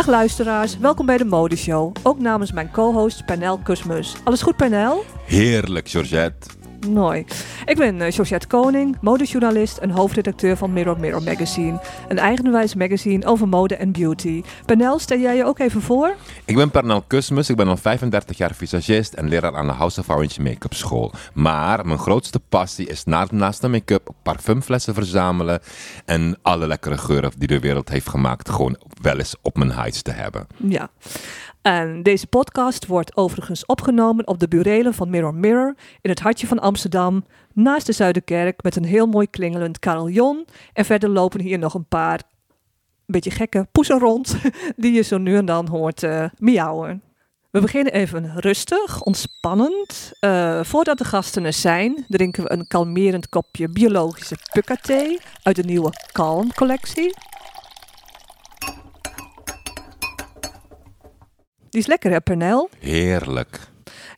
Dag luisteraars, welkom bij de Modeshow. Ook namens mijn co-host Pernel Kusmus. Alles goed Pernel? Heerlijk, Georgette. Mooi. Ik ben uh, Georgette Koning, modejournalist en hoofdredacteur van Mirror Mirror Magazine. Een eigenwijs magazine over mode en beauty. Pernel, stel jij je ook even voor? Ik ben Pernel Kusmus, ik ben al 35 jaar visagist en leraar aan de House of Orange Make-up School. Maar mijn grootste passie is naast de make-up parfumflessen verzamelen en alle lekkere geuren die de wereld heeft gemaakt gewoon wel eens op mijn huis te hebben. Ja. En deze podcast wordt overigens opgenomen op de burelen van Mirror Mirror in het hartje van Amsterdam, naast de Zuiderkerk met een heel mooi klingelend carillon. En verder lopen hier nog een paar beetje gekke poesen rond, die je zo nu en dan hoort uh, miauwen. We beginnen even rustig, ontspannend. Uh, voordat de gasten er zijn, drinken we een kalmerend kopje biologische pukka thee uit de nieuwe Calm collectie. Die is lekker, hè, Pernel? Heerlijk.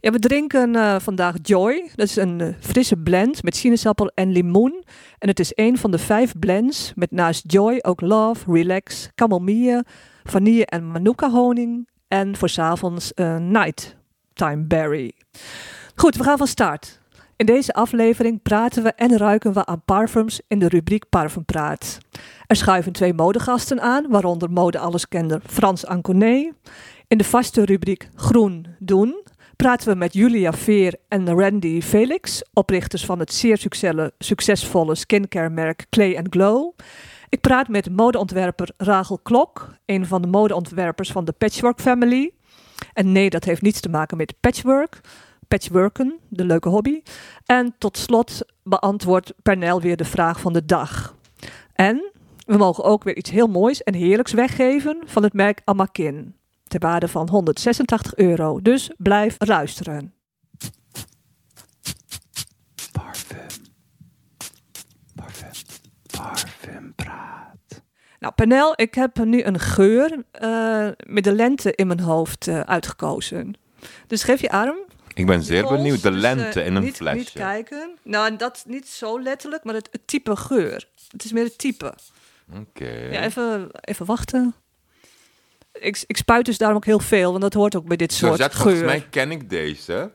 Ja, we drinken uh, vandaag Joy. Dat is een uh, frisse blend met sinaasappel en limoen. En het is een van de vijf blends met naast Joy ook Love, Relax, Camomille, vanille en manuka honing. En voor s'avonds uh, Nighttime Berry. Goed, we gaan van start. In deze aflevering praten we en ruiken we aan parfums in de rubriek Parfumpraat. Er schuiven twee modegasten aan, waaronder mode-alleskender Frans Anconet. In de vaste rubriek Groen Doen praten we met Julia Veer en Randy Felix, oprichters van het zeer succesvolle skincare-merk Clay Glow. Ik praat met modeontwerper Rachel Klok, een van de modeontwerpers van de Patchwork Family. En nee, dat heeft niets te maken met patchwork, patchworken, de leuke hobby. En tot slot beantwoordt Pernel weer de vraag van de dag. En we mogen ook weer iets heel moois en heerlijks weggeven van het merk Amakin ter waarde van 186 euro. Dus blijf luisteren. Parfum. Parfum. Parfumpraat. Nou, Panel, ik heb nu een geur uh, met de lente in mijn hoofd uh, uitgekozen. Dus geef je arm. Ik ben zeer benieuwd. De Dus, lente uh, in een niet, flesje. Niet kijken. Nou, dat niet zo letterlijk, maar het, het type geur. Het is meer het type. Oké. Ja, even, even wachten. Ik, ik spuit dus daarom ook heel veel, want dat hoort ook bij dit soort Georgette, geur. volgens mij ken ik deze.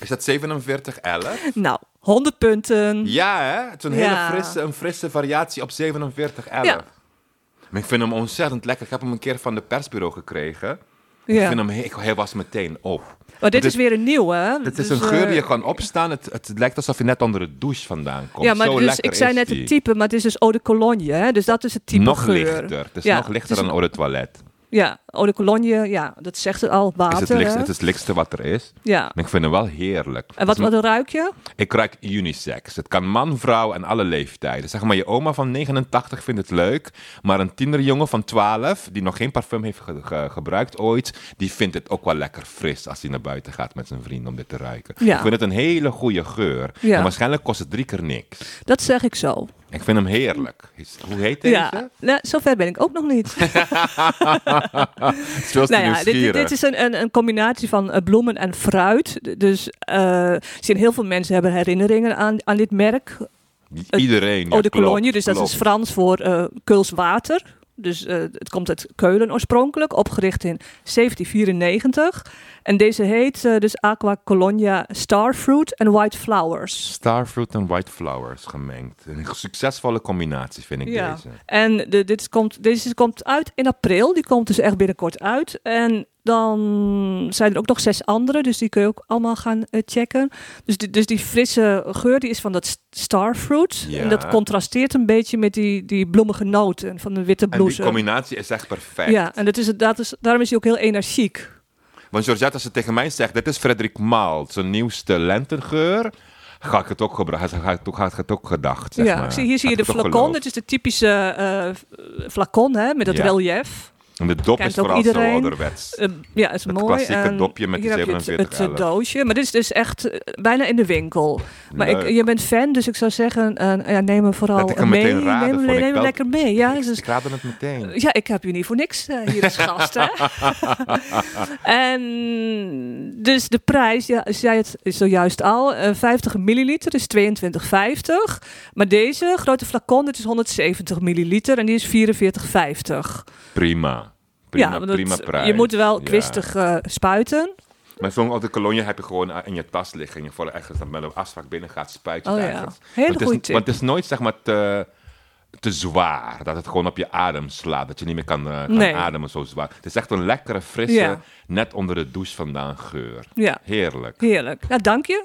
Is dat 4711? Nou, 100 punten. Ja, hè? Het is een Ja. hele frisse, een frisse variatie op 4711. Ja. Maar ik vind hem ontzettend lekker. Ik heb hem een keer van de persbureau gekregen. Ik Ja. vind hem, he- ik- hij was meteen op. Maar dit is weer een nieuw, hè? Het is Dus, een geur die je eh, kan opstaan. Het, het lijkt alsof je net onder de douche vandaan komt. Ja, maar Zo dus, ik zei net het type, maar het is dus eau de cologne, hè? Dus dat is het type Nog geur. lichter. Het is Ja, nog lichter dan eau de toilet. Ja, eau de cologne, ja, dat zegt het al, water, Is het, het is het lichtste wat er is. Ja. Maar ik vind hem wel heerlijk. En wat, Het wat ruik je? Ik ruik unisex. Het kan man, vrouw en alle leeftijden. Zeg maar, je oma van 89 vindt het leuk. Maar een tienerjongen van 12, die nog geen parfum heeft ge- ge- gebruikt ooit, die vindt het ook wel lekker fris als hij naar buiten gaat met zijn vrienden om dit te ruiken. Ja. Ik vind het een hele goede geur. Ja. En waarschijnlijk kost het drie keer niks. Dat zeg ik zo. Ik vind hem heerlijk. Hoe heet deze? Ja, nou, zover ben ik ook nog niet. Nou ja, dit, dit, is een, een, een combinatie van eh, bloemen en fruit. Dus eh zien heel veel mensen hebben herinneringen aan, aan dit merk. Iedereen. Eau de Cologne, dus dat is Frans voor eh Keuls water. Dus eh, het komt uit Keulen oorspronkelijk, opgericht in 1794. En deze heet eh, dus Aqua Colonia Starfruit en White Flowers. Starfruit en white flowers gemengd. Een succesvolle combinatie vind ik Ja. deze. En de, dit komt, deze komt uit in april. Die komt dus echt binnenkort uit. En dan zijn er ook nog zes andere, dus die kun je ook allemaal gaan eh, checken. Dus die, dus die frisse geur die is van dat st- starfruit. Ja. En dat contrasteert een beetje met die, die bloemige noten van de witte En die bloesem. combinatie is echt perfect. Ja, en dat is, het- dat is, daarom is hij ook heel energiek. Want Georgette, als ze tegen mij zegt, dit is Frederik Maal, zijn nieuwste lentengeur, ga ik het ook gebruiken. Ga ik, ik het ook gedacht, zeg ja, maar. ik zie, hier zie je de flacon. Dit is de typische eh, flacon hè, met dat Ja. relief. En de dop Kent is vooral zo iedereen. ouderwets. Eh, ja, is Het mooi. klassieke En dopje met hier de heb je het, het, 4711. eh, doosje. Maar dit is dus echt eh, bijna in de winkel. Maar ik, je bent fan, dus ik zou zeggen, ja, neem hem vooral ik hem mee. meteen raden neem ik neem hem lekker mee. Ja, ik, dus, ik raadde het meteen. ja, ik heb je niet voor niks hier als gast. Hè? en dus de prijs, ja, zei het zojuist al, eh 50 milliliter is 22,50. Maar deze grote flacon, dit is 170 milliliter en die is 44,50. Prima. Prima, ja, prima prijs. je moet wel kwistig eh, spuiten. Maar zo'n cologne heb je gewoon eh, in je tas liggen. En je voor ergens dan met een afspraak binnen gaat spuiten. Oh het ja, hele goede tip. Want het is nooit zeg maar te, te zwaar. Dat het gewoon op je adem slaat. Dat je niet meer kan, eh, kan Nee. ademen zo zwaar. Het is echt een lekkere, frisse, Ja. net onder de douche vandaan geur. Ja, Heerlijk. heerlijk. Nou, dank je.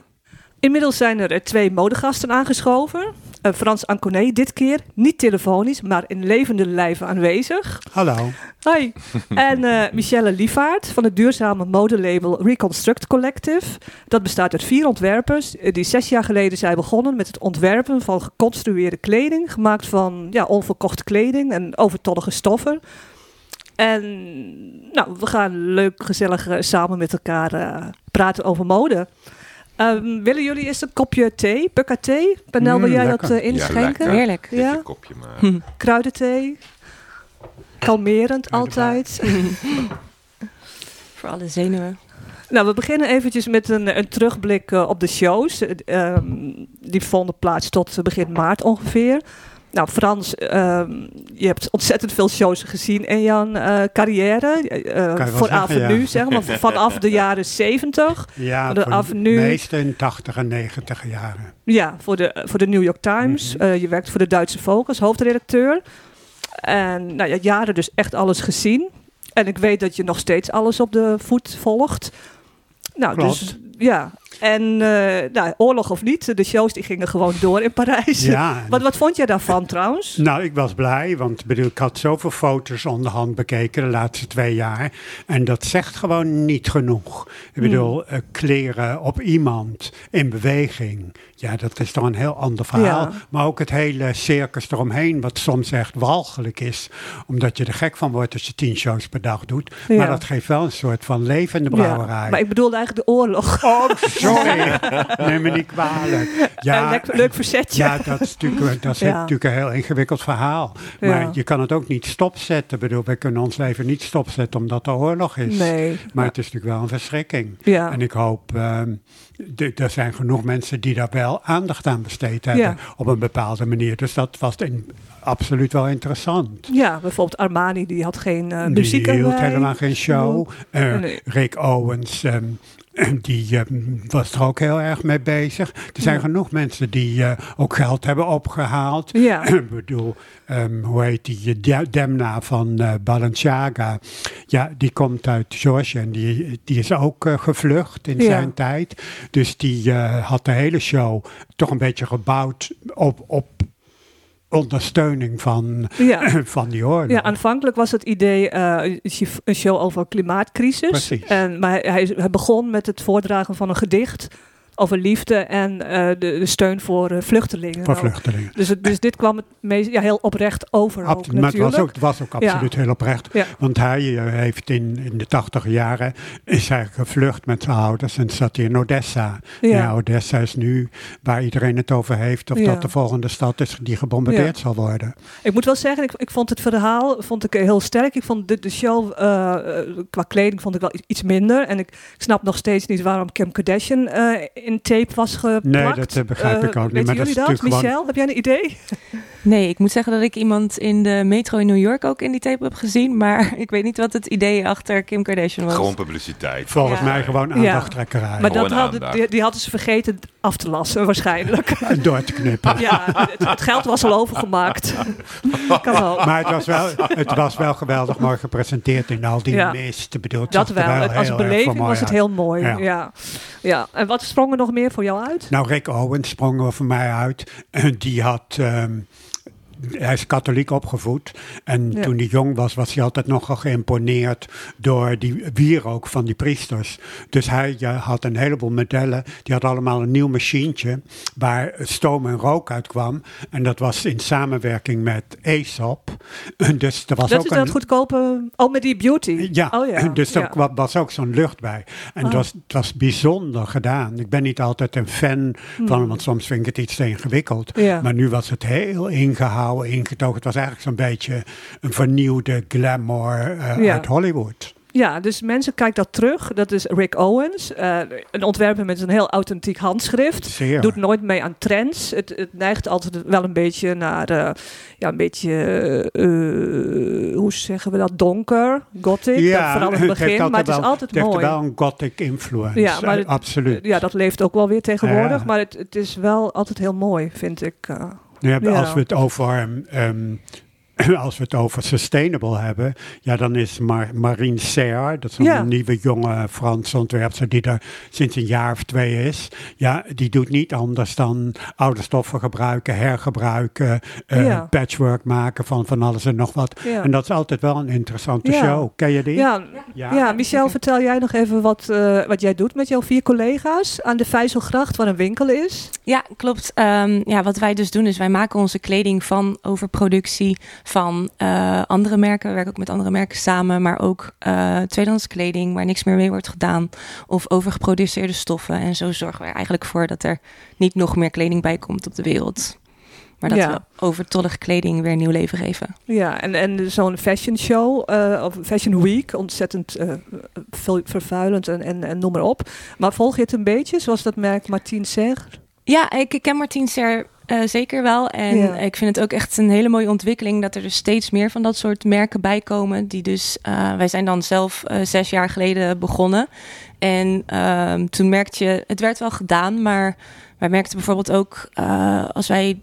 Inmiddels zijn er eh, twee modegasten aangeschoven. Eh, Frans Anconé dit keer, niet telefonisch, maar in levende lijven aanwezig. Hallo. Hoi. En eh, Michelle Lievaert van het duurzame modelabel Reconstruct Collective. Dat bestaat uit vier ontwerpers die zes jaar geleden zijn begonnen met het ontwerpen van geconstrueerde kleding. Gemaakt van ja, onverkochte kleding en overtollige stoffen. En nou, we gaan leuk, gezellig samen met elkaar praten over mode. Ehm, willen jullie eerst een kopje thee, bukka thee? Panel, wil Mm, jij lekker. dat eh, Ja, inschenken? lekker. Heerlijk. Ja. kopje maar. Kruidenthee? Kalmerend altijd. Voor alle zenuwen. Nou, we beginnen eventjes met een, een terugblik eh, op de shows. Eh, ehm, die vonden plaats tot begin maart ongeveer. Nou, Frans, ehm, je hebt ontzettend veel shows gezien in jouw eh, carrière. wel voor zeggen, Avenue, ja. zeg maar, vanaf de jaren 70. Ja, De Avenue. meeste in 80 en 90 jaren. Ja, voor de, voor de New York Times. Mhm. Eh, je werkt voor de Duitse als hoofdredacteur. En nou ja, jaren dus echt alles gezien. En ik weet dat je nog steeds alles op de voet volgt. Nou, Klopt. dus ja. En eh, nou, oorlog of niet, de shows die gingen gewoon door in Parijs. Ja. Wat, wat vond jij daarvan trouwens? Nou, ik was blij, want ik bedoel, ik had zoveel foto's onderhand bekeken de laatste twee jaar. En dat zegt gewoon niet genoeg. Ik bedoel, eh, kleren op iemand in beweging. Ja, dat is toch een heel ander verhaal. Ja. Maar ook het hele circus eromheen, wat soms echt walgelijk is. Omdat je er gek van wordt als je tien shows per dag doet. Ja. Maar dat geeft wel een soort van leven in de brouwerij. Ja, maar ik bedoelde eigenlijk de oorlog. Oh, sorry. Neem me niet kwalijk. Ja, Een leuk, leuk verzetje. ja, dat is natuurlijk, dat is Ja. natuurlijk een heel ingewikkeld verhaal. Ja. Maar je kan het ook niet stopzetten. Ik bedoel, we kunnen ons leven niet stopzetten omdat er oorlog is. nee. Maar het is natuurlijk wel een verschrikking. Ja. En ik hoop, ehm, er zijn genoeg mensen die daar wel aandacht aan besteed hebben. Ja. Op een bepaalde manier. Dus dat was in- absoluut wel interessant. Ja, bijvoorbeeld Armani, die had geen eh, muziek Die hield helemaal geen show. Eh, Nee. Rick Owens, ehm, die ehm, was er ook heel erg mee bezig. Er zijn Ja. genoeg mensen die eh, ook geld hebben opgehaald. Ja. Ik bedoel, ehm, hoe heet die? De- Demna van eh, Balenciaga. Ja, die komt uit Georgia en die, die is ook eh, gevlucht in Ja. zijn tijd. Dus die eh, had de hele show toch een beetje gebouwd op, op ondersteuning van, Ja. van die oorlog. Ja, aanvankelijk was het idee eh, een show over klimaatcrisis. Precies. En, maar hij, hij begon met het voordragen van een gedicht over liefde en eh, de, de steun voor eh, vluchtelingen. voor vluchtelingen. Dus, het- dus dit kwam het meest, ja, heel oprecht over ook, maar het was ook, het was ook absoluut heel oprecht. Ja. Want hij eh, heeft in, in de tachtig jaren is hij gevlucht met zijn ouders en zat hij in Odessa. Ja. Odessa is nu waar iedereen het over heeft of dat de volgende stad is die gebombardeerd zal worden. Ik moet wel zeggen, ik, ik vond het verhaal vond ik heel sterk. Ik vond de, de show qua kleding vond ik wel iets minder. En ik, ik snap nog steeds niet waarom Kim Kardashian in tape was geplakt. Nee, dat, eh, begrijp ik Eh, ook niet, Weten maar dat jullie is dat? natuurlijk gewoon- Michel, heb jij een idee? Nee, ik moet zeggen dat ik iemand in de metro in New York ook in die tape heb gezien. Maar ik weet niet wat het idee achter Kim Kardashian was. Gewoon publiciteit. Volgens Ja. mij gewoon aandachttrekkerij. Maar Gewoon dat hadden, die, die hadden ze vergeten af te lassen, waarschijnlijk. En door te knippen. ja, het, het geld was al overgemaakt. kan ook. Maar het was, wel, het was wel geweldig mooi gepresenteerd in al die Ja. mist. Dat wel. Het- Als beleving was het heel mooi. Ja. Ja. Ja. En wat sprong er nog meer voor jou uit? Nou, Rick Owens sprong er voor mij uit. En Die had... ehm, hij is katholiek opgevoed. En Ja. toen hij jong was, was hij altijd nogal geïmponeerd door die wierook van die priesters. Dus hij ja, had een heleboel modellen. Die had allemaal een nieuw machientje waar stoom en rook uitkwam. En dat was in samenwerking met Aesop. Dus er was dat ook is een, dat goedkope... Oh, met die beauty. ja, oh, ja. dus er ja. was ook zo'n lucht bij. En het, Ah. was, het was bijzonder gedaan. Ik ben niet altijd een fan van hem, want soms vind ik het iets te ingewikkeld. Hmm. Maar nu was het heel ingetogen. Het was eigenlijk zo'n beetje een vernieuwde glamour eh, Ja. uit Hollywood. Ja, dus mensen kijken dat terug. Dat is Rick Owens, eh, een ontwerper met een heel authentiek handschrift. Zeer. Doet nooit mee aan trends. Het, het neigt altijd wel een beetje naar, eh, ja, een beetje, hoe zeggen we dat, donker, gothic. dat vooral in het begin, maar het is altijd het heeft mooi. wel een gothic influence. Ja, maar het- absoluut. Ja, dat leeft ook wel weer tegenwoordig, Ja. maar het, het is wel altijd heel mooi, vind ik. Nu hebben- Ja. Als we het over ehm, als we het over sustainable hebben, ja, dan is Mar Marine Serre, dat is een Ja. nieuwe jonge Franse ontwerpster die er sinds een jaar of twee is. Ja, die doet niet anders dan oude stoffen gebruiken, hergebruiken, eh, Ja. patchwork maken van van alles en nog wat. Ja. En dat is altijd wel een interessante Ja. show. Ken je die? Ja, Ja. ja, Michel, vertel jij nog even wat, eh, wat jij doet met jouw vier collega's aan de Vijzelgracht, waar een winkel is. Ja, klopt. Ehm, ja, wat wij dus doen is wij maken onze kleding van overproductie van eh, andere merken. We werken ook met andere merken samen, maar ook eh tweedehands kleding waar niks meer mee wordt gedaan. Of overgeproduceerde stoffen. En zo zorgen we er eigenlijk voor dat er niet nog meer kleding bij komt op de wereld. Maar dat Ja. we overtollige kleding weer nieuw leven geven. Ja, en, en zo'n fashion show, eh, of fashion week, ontzettend veel vervuilend en, en, en noem maar op. Maar volg je het een beetje, zoals dat merk Martien zegt? Ja, ik, ik ken Martien Ser eh, zeker wel. En Ja. ik vind het ook echt een hele mooie ontwikkeling dat er dus steeds meer van dat soort merken bij komen. Die dus, eh, wij zijn dan zelf eh, zes jaar geleden begonnen. En ehm, toen merkte je, het werd wel gedaan, maar wij merkten bijvoorbeeld ook als wij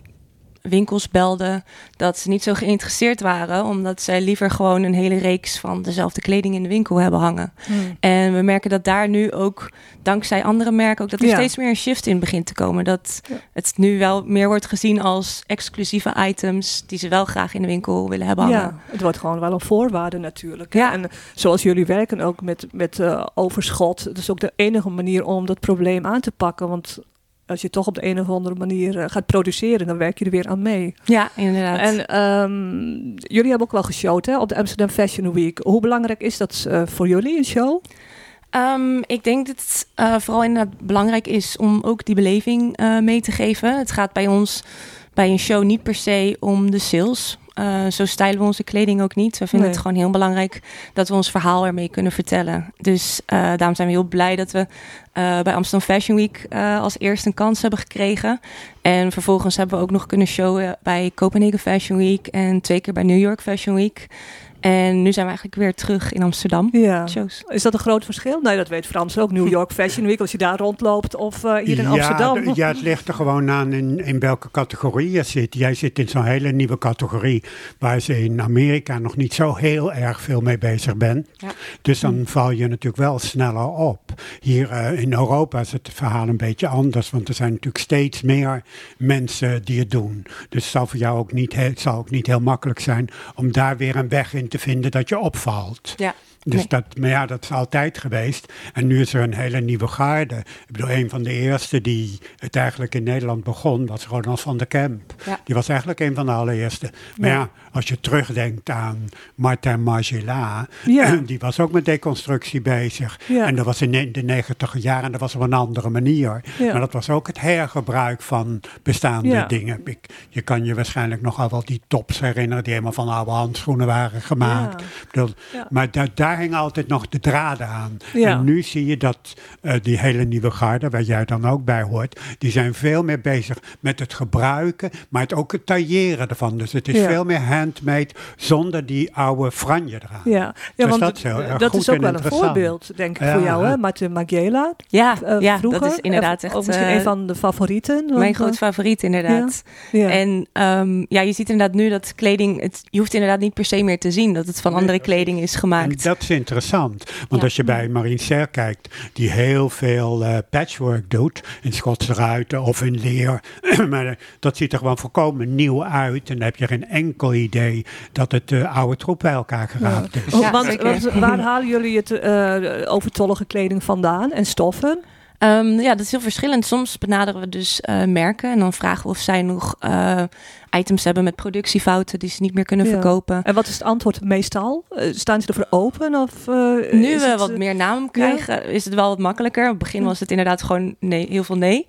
winkels belden dat ze niet zo geïnteresseerd waren, omdat zij liever gewoon een hele reeks van dezelfde kleding in de winkel hebben hangen. En we merken dat daar nu ook, dankzij andere merken, ook dat er Ja. steeds meer een shift in begint te komen. Dat Ja. het nu wel meer wordt gezien als exclusieve items die ze wel graag in de winkel willen hebben hangen. Ja, het wordt gewoon wel een voorwaarde natuurlijk. hè. Ja. En zoals jullie werken ook met, met eh, overschot, dat is ook de enige manier om dat probleem aan te pakken. Want als je toch op de een of andere manier eh, gaat produceren, dan werk je er weer aan mee. Ja, inderdaad. En ehm, jullie hebben ook wel geshowd hè, op de Amsterdam Fashion Week. Hoe belangrijk is dat eh, voor jullie, een show? Ehm, ik denk dat het eh, vooral inderdaad belangrijk is om ook die beleving mee te geven. Het gaat bij ons bij een show niet per se om de sales. Eh, zo stylen we onze kleding ook niet. We vinden Nee. het gewoon heel belangrijk dat we ons verhaal ermee kunnen vertellen. Dus eh, daarom zijn we heel blij dat we eh, bij Amsterdam Fashion Week als eerste een kans hebben gekregen. En vervolgens hebben we ook nog kunnen showen bij Copenhagen Fashion Week en twee keer bij New York Fashion Week. En nu zijn we eigenlijk weer terug in Amsterdam. Ja. Shows. Is dat een groot verschil? Nee, dat weet Frans ook. New York Fashion Week, als je daar rondloopt of eh, hier in ja, Amsterdam. Ja, het ligt er gewoon aan in, in welke categorie je zit. Jij zit in zo'n hele nieuwe categorie waar ze in Amerika nog niet zo heel erg veel mee bezig bent. Ja. Dus dan val je natuurlijk wel sneller op. Hier eh, in Europa is het verhaal een beetje anders, want er zijn natuurlijk steeds meer mensen die het doen. Dus het zal voor jou ook niet, het zal ook niet heel makkelijk zijn om daar weer een weg in te vinden dat je opvalt. Ja. Dus Nee. dat, maar ja, dat is altijd geweest. En nu is er een hele nieuwe garde. Ik bedoel, een van de eerste die het eigenlijk in Nederland begon, was Ronald van der Kemp. Ja. Die was eigenlijk een van de allereerste. Maar ja, als je terugdenkt aan Martin Margiela, Ja. die was ook met deconstructie bezig. En dat was in de negentiger jaren, en dat was op een andere manier. Maar dat was ook het hergebruik van bestaande dingen. Ik, je kan je waarschijnlijk nogal wel die tops herinneren, die helemaal van oude handschoenen waren gemaakt. Bedoel. Maar da- daar hingen altijd nog de draden aan. Ja. En nu zie je dat eh, die hele nieuwe garde, waar jij dan ook bij hoort, die zijn veel meer bezig met het gebruiken, maar het ook het tailleren ervan. Dus het is Ja. veel meer handmade zonder die oude franje eraan. Ja, ja Dus want dat is heel erg dat goed is ook en wel een voorbeeld, denk ik, Ja, voor jou, hè? Martin Magiela. Ja, eh, ja vroeger. dat is inderdaad echt Of misschien eh, een van de favorieten. mijn want, groot favoriet, inderdaad. ja. En ehm, ja, je ziet inderdaad nu dat kleding, het, je hoeft inderdaad niet per se meer te zien dat het van andere kleding is En gemaakt. dat is interessant. Want Ja. als je bij Marine Serre kijkt, die heel veel eh, patchwork doet, in Schotse ruiten of in leer, maar eh, dat ziet er gewoon volkomen nieuw uit. En dan heb je geen enkel idee dat het eh, oude troep bij elkaar geraapt is. Oh, Ja, want, waar halen jullie het eh, overtollige kleding vandaan en stoffen? Ehm, ja, dat is heel verschillend. Soms benaderen we dus eh, merken en dan vragen we of zij nog eh, items hebben met productiefouten die ze niet meer kunnen Ja. verkopen. En wat is het antwoord meestal? Eh, staan ze ervoor open? Of, eh, Nu we het, wat eh, meer naam krijgen, is het wel wat makkelijker. Op het begin was het inderdaad gewoon nee, heel veel nee.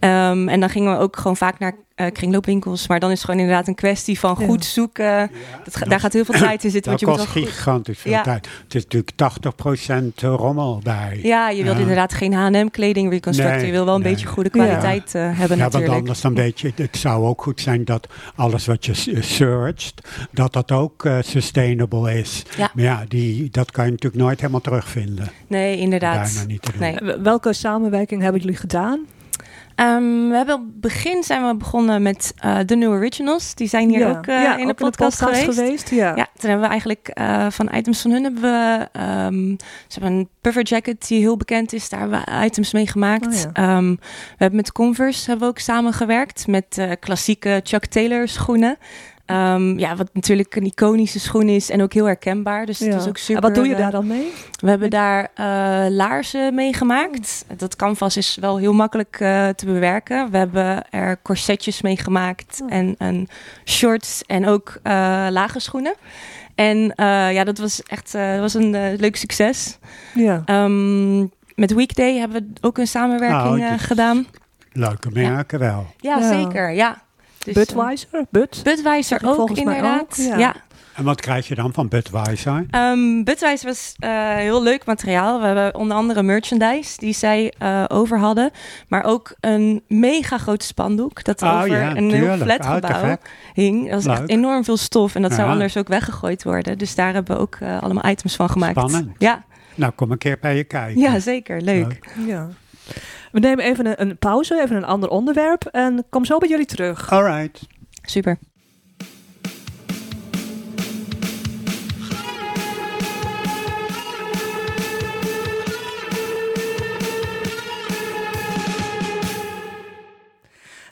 Ehm, en dan gingen we ook gewoon vaak naar kringloopwinkels. Maar dan is het gewoon inderdaad een kwestie van goed zoeken. Dat, daar gaat heel veel tijd in zitten. Dat Want je moet kost goed- gigantisch veel Ja. tijd. Het is natuurlijk 80% rommel bij. Ja, je wilt inderdaad geen H&M kleding reconstructen. Nee, je wil wel een nee. beetje goede kwaliteit hebben Ja, want natuurlijk. anders dan weet je, het zou ook goed zijn dat alles wat je eh, searcht, dat dat ook eh, sustainable is. Ja. Maar ja, die, dat kan je natuurlijk nooit helemaal terugvinden. Nee, inderdaad. Bijna niet te doen. Nee. Welke samenwerking hebben jullie gedaan? Ehm, we hebben begin zijn we begonnen met eh de New Originals. Die zijn hier ook eh, in de podcast, geweest. Ja. Ja, toen hebben we eigenlijk eh, van items van hun hebben we... ehm, ze hebben een puffer jacket die heel bekend is. Daar hebben we items mee gemaakt. Oh. Ehm, we hebben met Converse hebben we ook samengewerkt. Met klassieke Chuck Taylor schoenen. Ehm, ja, wat natuurlijk een iconische schoen is en ook heel herkenbaar. Dus Ja. het is ook super... En wat doe je eh, daar dan mee? we hebben daar eh, laarzen mee gemaakt. Dat canvas is wel heel makkelijk eh, te bewerken. We hebben er corsetjes mee gemaakt Oh. en, en shorts en ook eh, lage schoenen. En eh, ja, dat was echt eh, was een leuk succes. Ja. Ehm, met Weekday hebben we ook een samenwerking dit- gedaan. Leuke merken wel. Ja, Ja. zeker. Ja. Dus, Budweiser? Bud? Budweiser ook Volgens mij inderdaad. ook, ja. ja. En wat krijg je dan van Budweiser? Um, Budweiser was eh, heel leuk materiaal. We hebben onder andere merchandise die zij eh, over hadden. Maar ook een mega groot spandoek. Dat Oh over ja, een heel tuurlijk. flat Oh, te gebouw gek. hing. Dat was Leuk. echt enorm veel stof. En dat zou anders ook weggegooid worden. Dus daar hebben we ook allemaal items van gemaakt. Spannend. Ja, Nou, kom een keer bij je kijken. ja zeker. Leuk. Ja. We nemen even een, een pauze, even een ander onderwerp. En kom zo bij jullie terug. All right. Super.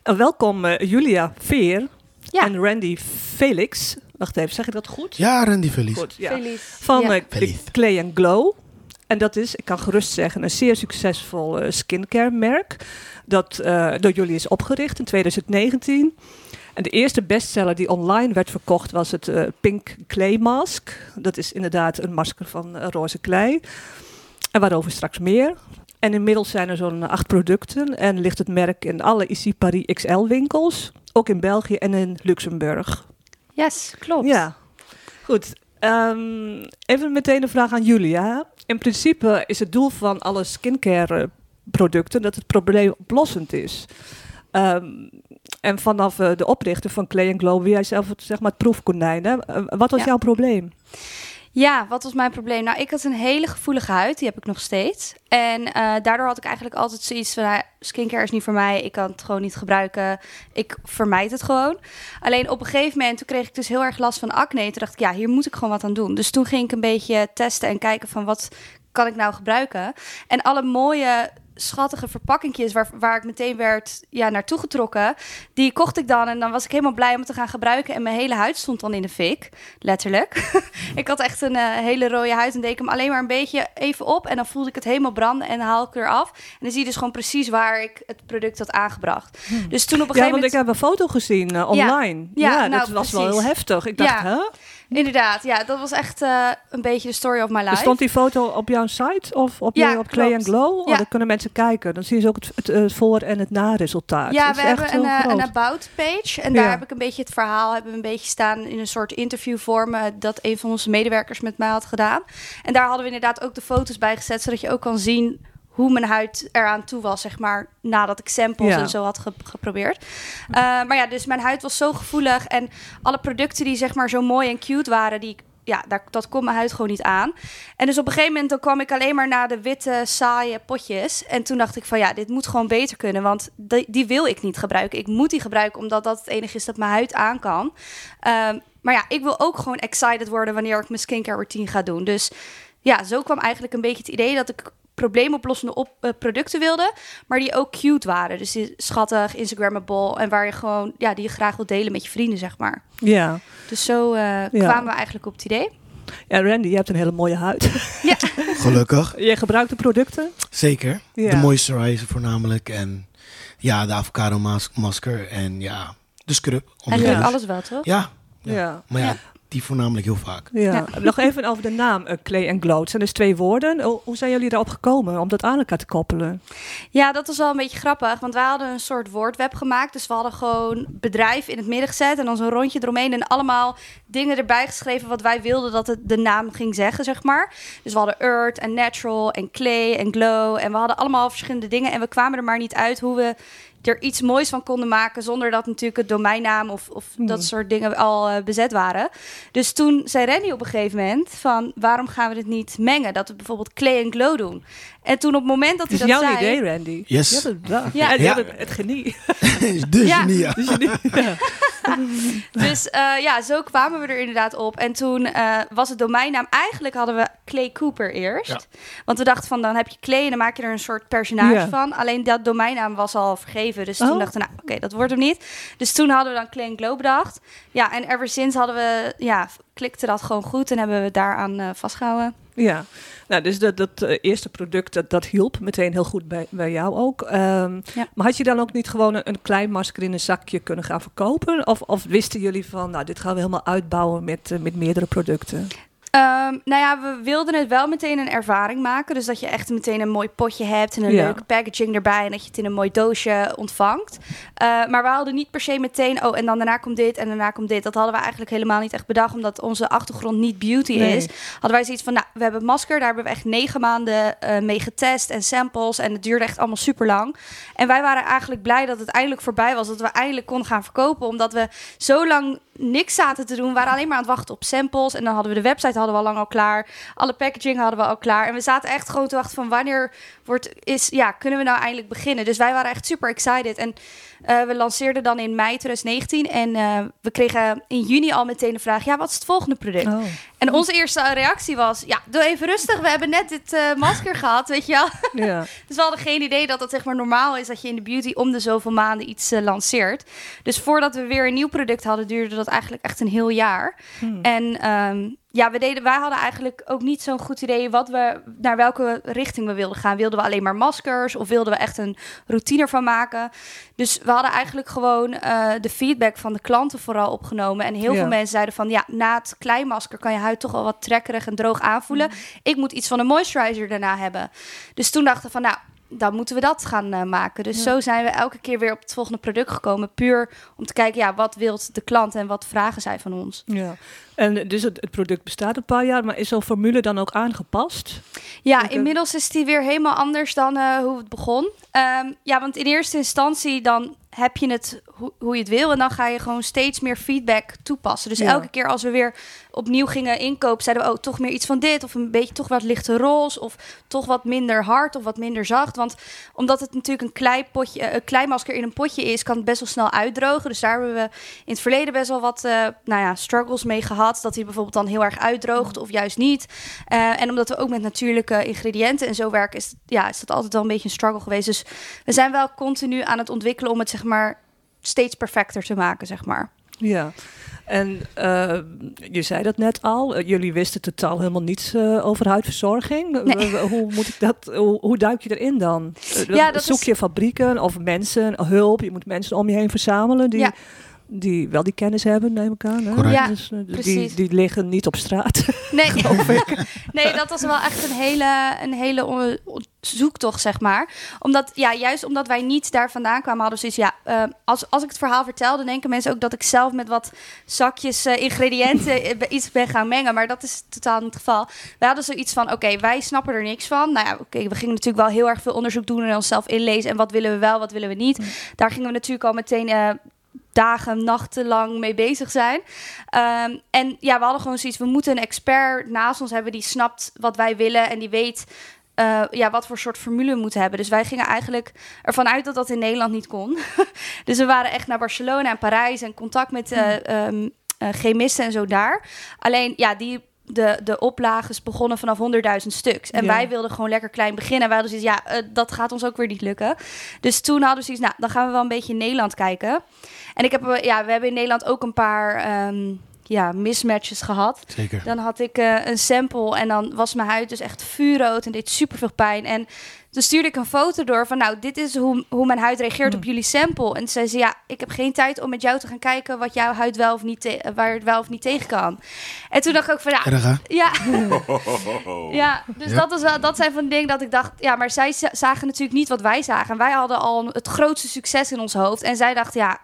En welkom eh, Julia Veer Ja. en Randy Felix. Wacht even, zeg ik dat goed? Ja, Randy Verlies. Goed, ja. Feliz. Van Ja. eh. Clay and Glow. En dat is, ik kan gerust zeggen, een zeer succesvol eh, skincare merk. Dat eh, door jullie is opgericht in 2019. En de eerste bestseller die online werd verkocht was het eh, Pink Clay Mask. Dat is inderdaad een masker van roze klei. En waarover straks meer. En inmiddels zijn er zo'n acht producten. En ligt het merk in alle Ici Paris XL winkels. Ook in België en in Luxemburg. Yes, klopt. Ja, goed. Ehm, even meteen een vraag aan Julia. In principe is het doel van alle skincare producten dat het probleem oplossend is. Ehm, en vanaf eh, de oprichter van Clay Glow, wie jij zelf het, zeg maar, het proefkonijn. Hè? Eh, wat was Ja. jouw probleem? Ja, wat was mijn probleem? Nou, ik had een hele gevoelige huid, die heb ik nog steeds. En eh, daardoor had ik eigenlijk altijd zoiets van, nou, skincare is niet voor mij, ik kan het gewoon niet gebruiken, ik vermijd het gewoon. Alleen op een gegeven moment, toen kreeg ik dus heel erg last van acne. Toen dacht ik, ja, hier moet ik gewoon wat aan doen. Dus toen ging ik een beetje testen en kijken van, wat kan ik nou gebruiken? En alle mooie schattige verpakkingjes waar, waar ik meteen werd ja, naartoe getrokken. Die kocht ik dan en dan was ik helemaal blij om het te gaan gebruiken. En mijn hele huid stond dan in de fik, letterlijk. ik had echt een eh, hele rode huid en deed ik hem alleen maar een beetje even op. En dan voelde ik het helemaal branden en haal ik er af. En dan zie je dus gewoon precies waar ik het product had aangebracht. Dus toen op een Ja, gegeven want ik moment... heb een foto gezien eh, online. Ja, dat nou, was wel heel heftig. Ik dacht, Ja. hè? Inderdaad, ja, dat was echt eh, een beetje de story of my life. Stond die foto op jouw site of op, Ja, je, op Clay klopt. Glow? Oh, Ja. dan kunnen mensen kijken. Dan zien ze ook het, het, eh, voor- en het naresultaat. Ja, we hebben een, eh, een about page. En daar heb ik een beetje het verhaal hebben we een beetje staan in een soort interviewvorm. dat een van onze medewerkers met mij had gedaan. En daar hadden we inderdaad ook de foto's bij gezet. Zodat je ook kan zien hoe mijn huid eraan toe was, zeg maar, nadat ik samples Ja. en zo had ge- geprobeerd. Eh, maar ja, dus mijn huid was zo gevoelig. En alle producten die zeg maar zo mooi en cute waren, die ja, daar, dat kon mijn huid gewoon niet aan. En dus op een gegeven moment dan kwam ik alleen maar naar de witte, saaie potjes. En toen dacht ik van ja, dit moet gewoon beter kunnen. Want die, die wil ik niet gebruiken. Ik moet die gebruiken omdat dat het enige is dat mijn huid aan kan. Ehm, maar ja, ik wil ook gewoon excited worden wanneer ik mijn skincare routine ga doen. Dus ja, zo kwam eigenlijk een beetje het idee dat ik probleemoplossende op, eh, producten wilde, maar die ook cute waren. Dus die schattig, Instagrammable en waar je gewoon, ja, die je graag wil delen met je vrienden, zeg maar. Ja. Dus zo eh, kwamen we eigenlijk op het idee. ja, Randy, je hebt een hele mooie huid. Gelukkig. je gebruikt de producten? Zeker. Ja. De moisturizer voornamelijk. En ja, de avocado mas- masker. En ja, de scrub. Ja. alles wel, toch? Ja, Ja. maar ja, Ja. Die voornamelijk heel vaak. Ja. Ja. Nog even over de naam eh, Clay en Glow. Het zijn dus twee woorden. Hoe- Hoe zijn jullie erop gekomen om dat aan elkaar te koppelen? Ja, dat was wel een beetje grappig. Want wij hadden een soort woordweb gemaakt. Dus we hadden gewoon bedrijf in het midden gezet. En dan zo'n rondje eromheen. En allemaal dingen erbij geschreven wat wij wilden dat het de naam ging zeggen, zeg maar. Dus we hadden Earth en Natural en Clay en Glow. En we hadden allemaal verschillende dingen. En we kwamen er maar niet uit hoe we er iets moois van konden maken. Zonder dat natuurlijk het domeinnaam of, of Hmm. dat soort dingen al eh, bezet waren. Dus toen zei Renny op een gegeven moment van... waarom gaan we dit niet mengen? Dat we bijvoorbeeld Clay en Glow doen. En toen op het moment dat Het hij is dat jouw zei... idee, Randy. Yes. Je het bedacht. Ja. En je Ja. hebt het, het genie. dus Ja. ja. Dus ja. Dus eh, ja, zo kwamen we er inderdaad op. En toen eh, was het domeinnaam... Eigenlijk hadden we Clay Cooper eerst. Ja. Want we dachten van, dan heb je Clay en dan maak je er een soort personage Ja. van. Alleen dat domeinnaam was al vergeven. Dus Oh. toen dachten we, nou oké, dat wordt hem niet. Dus toen hadden we dan Clay and Glow bedacht. Ja, en ever sinds hadden we... Ja, klikte dat gewoon goed en hebben we daaraan eh vastgehouden. Ja, nou, dus dat, dat eh, eerste product, dat, dat hielp meteen heel goed bij, bij jou ook. Ehm, Ja. Maar had je dan ook niet gewoon een, een klein masker in een zakje kunnen gaan verkopen? Of, of wisten jullie van, nou, dit gaan we helemaal uitbouwen met, eh, met meerdere producten? Ehm, nou ja, we wilden het wel meteen een ervaring maken. Dus dat je echt meteen een mooi potje hebt en een Ja. leuke packaging erbij. En dat je het in een mooi doosje ontvangt. Eh, maar we hadden niet per se meteen, oh, en dan daarna komt dit en daarna komt dit. Dat hadden we eigenlijk helemaal niet echt bedacht, omdat onze achtergrond niet beauty Nee. is. Hadden wij zoiets van, nou, we hebben masker, daar hebben we echt negen maanden eh, mee getest en samples. En het duurde echt allemaal super lang. En wij waren eigenlijk blij dat het eindelijk voorbij was. Dat we eindelijk konden gaan verkopen. Omdat we zo lang niks zaten te doen. We waren alleen maar aan het wachten op samples. En dan hadden we de website hadden we al lang al klaar. Alle packaging hadden we al klaar. En we zaten echt gewoon te wachten van wanneer wordt, is, ja, kunnen we nou eindelijk beginnen. Dus wij waren echt super excited. En eh, we lanceerden dan in mei 2019. En eh, we kregen in juni al meteen de vraag, ja, wat is het volgende product? Oh. En onze eerste reactie was, ja, doe even rustig. We hebben net dit eh, masker gehad, weet je wel. Ja. Dus we hadden geen idee dat het zeg maar normaal is dat je in de beauty om de zoveel maanden iets eh, lanceert. Dus voordat we weer een nieuw product hadden, duurde dat eigenlijk echt een heel jaar. Hmm. En ehm, ja, we deden, wij hadden eigenlijk ook niet zo'n goed idee wat we, naar welke richting we wilden gaan. Wilden we alleen maar maskers of wilden we echt een routine ervan maken? Dus we hadden eigenlijk gewoon eh, de feedback van de klanten vooral opgenomen. En heel Ja. veel mensen zeiden van ja, na het kleinmasker kan je huid toch wel wat trekkerig en droog aanvoelen. Ik moet iets van een moisturizer daarna hebben. Dus toen dachten we van nou, dan moeten we dat gaan eh, maken. Dus Ja. zo zijn we elke keer weer op het volgende product gekomen. Puur om te kijken, ja, wat wil de klant en wat vragen zij van ons. ja. En dus het, het product bestaat een paar jaar, maar is zo'n formule dan ook aangepast? Ja, inmiddels is die weer helemaal anders dan eh, hoe het begon. Ehm, ja, want in eerste instantie dan heb je het ho- hoe je het wil en dan ga je gewoon steeds meer feedback toepassen. Dus Ja. elke keer als we weer opnieuw gingen inkopen, zeiden we oh toch meer iets van dit of een beetje toch wat lichte roze of toch wat minder hard of wat minder zacht. Want omdat het natuurlijk een klei potje, eh, een kleimasker in een potje is, kan het best wel snel uitdrogen. Dus daar hebben we in het verleden best wel wat eh, nou ja, struggles mee gehad. Dat hij bijvoorbeeld dan heel erg uitdroogt of juist niet. Eh, en omdat we ook met natuurlijke ingrediënten en zo werken, is, ja, is dat altijd wel een beetje een struggle geweest. Dus we zijn wel continu aan het ontwikkelen om het zeg maar steeds perfecter te maken, zeg maar. Ja. En eh, je zei dat net al, eh, jullie wisten totaal helemaal niets eh, over huidverzorging. Nee. Hoe, moet ik dat, hoe, hoe duik je erin dan? Ja, dat Zoek is- je fabrieken of mensen, hulp? Je moet mensen om je heen verzamelen die, Ja. Die wel die kennis hebben, neem ik aan. Hè? Ja, Dus, eh, die, precies. die liggen niet op straat. Nee, nee dat was wel echt een hele, een hele on- zoektocht, zeg maar. Omdat, ja, juist omdat wij niet daar vandaan kwamen, hadden we zoiets, ja, eh, als, als ik het verhaal vertel, dan denken mensen ook dat ik zelf met wat zakjes eh, ingrediënten eh, iets ben gaan mengen. Maar dat is totaal niet het geval. We hadden zoiets van, oké, wij snappen er niks van. Nou ja, oké, we gingen natuurlijk wel heel erg veel onderzoek doen en onszelf inlezen. En wat willen we wel, wat willen we niet. Daar gingen we natuurlijk al meteen... eh, dagen, nachten lang mee bezig zijn. Ehm, en ja, we hadden gewoon zoiets, we moeten een expert naast ons hebben die snapt wat wij willen en die weet eh, ja, wat voor soort formule we moeten hebben. Dus wij gingen eigenlijk ervan uit dat dat in Nederland niet kon. dus we waren echt naar Barcelona en Parijs en contact met eh ehm, eh, chemisten en zo daar. Alleen ja, die de, de oplages begonnen vanaf 100.000 stuks. En Ja. wij wilden gewoon lekker klein beginnen. En wij hadden zoiets, ja, eh, dat gaat ons ook weer niet lukken. Dus toen hadden we zoiets, nou, dan gaan we wel een beetje in Nederland kijken. En ik heb, eh, ja, we hebben in Nederland ook een paar ehm, ja, mismatches gehad. Zeker. Dan had ik eh, een sample en dan was mijn huid dus echt vuurrood en deed super veel pijn. En toen stuurde ik een foto door van, nou, dit is hoe, hoe mijn huid reageert op jullie sample. En zei ze, ja, ik heb geen tijd om met jou te gaan kijken wat jouw huid wel of niet, te- waar het wel of niet tegen kan. En toen dacht ik ook van, ja, Erg, ja, ja, dus Ja. Dat, is wel, dat zijn van de dingen dat ik dacht... Ja, maar zij za- zagen natuurlijk niet wat wij zagen. En wij hadden al het grootste succes in ons hoofd. En zij dacht, ja,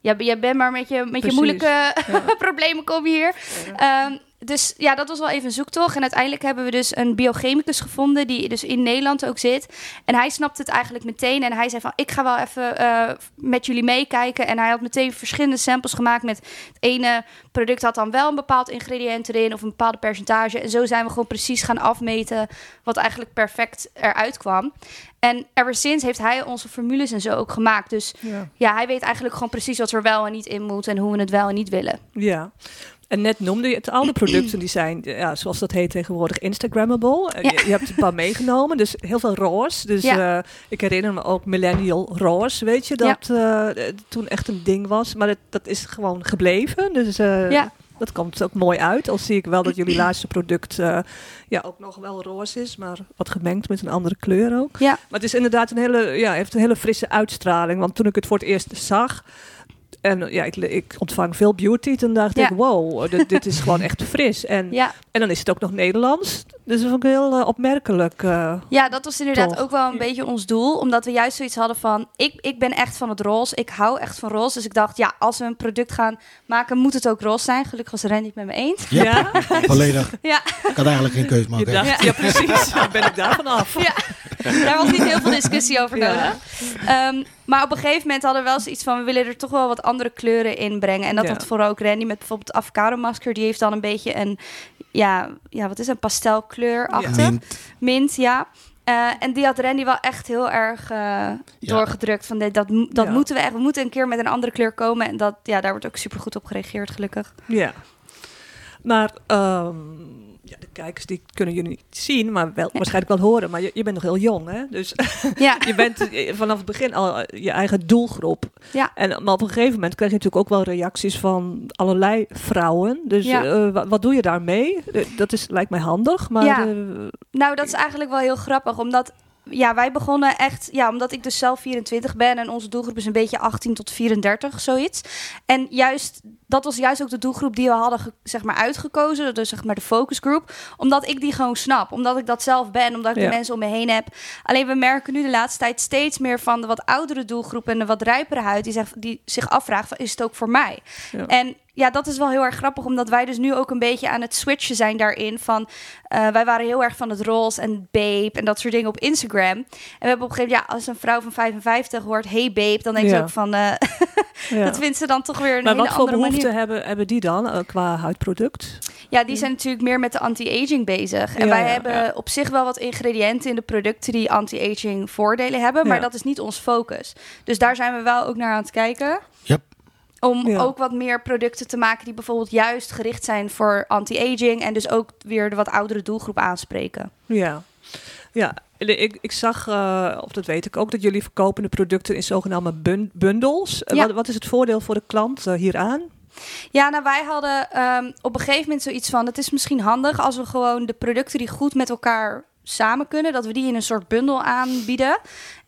jij, jij bent maar met je, met je moeilijke ja. problemen kom je hier. Ehm, dus ja, dat was wel even een zoektocht. En uiteindelijk hebben we dus een biochemicus gevonden... die dus in Nederland ook zit. En hij snapte het eigenlijk meteen. En hij zei van, ik ga wel even eh, met jullie meekijken. En hij had meteen verschillende samples gemaakt... met het ene product had dan wel een bepaald ingrediënt erin... of een bepaalde percentage. En zo zijn we gewoon precies gaan afmeten... wat eigenlijk perfect eruit kwam. En ever sinds heeft hij onze formules en zo ook gemaakt. Dus Ja. ja, hij weet eigenlijk gewoon precies wat er wel en niet in moet... en hoe we het wel en niet willen. Ja. En net noemde je het, alle producten die zijn, ja, zoals dat heet tegenwoordig, Instagrammable. Ja. Je, je hebt een paar meegenomen, dus heel veel roze. Dus Ja. eh, ik herinner me ook Millennial Roze, weet je, dat eh, toen echt een ding was. Maar dat, dat is gewoon gebleven, dus eh, Ja. dat komt ook mooi uit. Al zie ik wel dat jullie laatste product eh, ja, ook nog wel roze is, maar wat gemengd met een andere kleur ook. Ja. Maar het is inderdaad een hele, ja, heeft een hele frisse uitstraling. Want toen ik het voor het eerst zag. En ja, ik, ik ontvang veel beauty. Toen dacht Ja. ik, wow, dit, dit is gewoon echt fris. En, Ja. en dan is het ook nog Nederlands. Dus dat vond ik heel eh, opmerkelijk. eh. Ja, dat was inderdaad Toch. ook wel een beetje ons doel. Omdat we juist zoiets hadden van... Ik, ik ben echt van het roze. Ik hou echt van roze. Dus ik dacht, ja, als we een product gaan maken... moet het ook roze zijn. Gelukkig was Randy het met me eens. Ja, volledig. Ja. Ik had eigenlijk geen keus je maken. dacht, ja, precies. Dan ben ik daar vanaf. Ja. Daar was niet heel veel discussie over Ja. nodig. Ehm, maar op een gegeven moment hadden we wel zoiets van... we willen er toch wel wat andere kleuren in brengen. En dat Ja. had vooral ook Randy met bijvoorbeeld de avocado masker. Die heeft dan een beetje een... Ja, ja wat is een pastelkleur achter. Mint. Mint, ja. Eh, en die had Randy wel echt heel erg eh, doorgedrukt. Van dit, dat dat Ja. moeten we echt. We moeten een keer met een andere kleur komen. En dat, ja, daar wordt ook super goed op gereageerd, gelukkig. Ja. Maar ehm, ja, de kijkers die kunnen jullie niet zien, maar wel, waarschijnlijk wel horen. Maar je, je bent nog heel jong, hè? Dus Ja, je bent eh, vanaf het begin al eh, je eigen doelgroep. Ja. En, maar op een gegeven moment krijg je natuurlijk ook wel reacties van allerlei vrouwen. Dus eh, wa- wat doe je daarmee? Dat is, lijkt mij handig, maar... Nou, dat is eigenlijk wel heel grappig. Omdat ja, wij begonnen echt, ja, omdat ik dus zelf 24 ben en onze doelgroep is een beetje 18 tot 34, zoiets. En juist, dat was juist ook de doelgroep die we hadden, zeg maar, uitgekozen. Dus zeg maar de focusgroep. Omdat ik die gewoon snap. Omdat ik dat zelf ben. Omdat ik Ja. de mensen om me heen heb. Alleen we merken nu de laatste tijd steeds meer van de wat oudere doelgroep en de wat rijpere huid. Die, zegt, die zich afvraagt, van, is het ook voor mij? Ja. En ja, dat is wel heel erg grappig, omdat wij dus nu ook een beetje aan het switchen zijn daarin. Van, eh, wij waren heel erg van het roze en babe en dat soort dingen op Instagram. En we hebben op een gegeven moment, ja, als een vrouw van 55 hoort, hey babe, dan denk je Ja. ook van, eh, ja. dat vindt ze dan toch weer een maar hele andere behoeften hebben, hebben die dan eh, qua huidproduct? Ja, die zijn natuurlijk meer met de anti-aging bezig. En Ja, wij ja, hebben ja. op zich wel wat ingrediënten in de producten die anti-aging voordelen hebben, maar Ja. dat is niet ons focus. Dus daar zijn we wel ook naar aan het kijken. Yep. Om Ja. ook wat meer producten te maken die bijvoorbeeld juist gericht zijn voor anti-aging en dus ook weer de wat oudere doelgroep aanspreken. Ja. Ja, ik, ik zag, eh, of dat weet ik ook, dat jullie verkopen de producten in zogenaamde bun- bundels. Ja. Wat, wat is het voordeel voor de klant eh, hieraan? Ja, nou wij hadden ehm, op een gegeven moment zoiets van... het is misschien handig als we gewoon de producten die goed met elkaar samen kunnen... dat we die in een soort bundel aanbieden.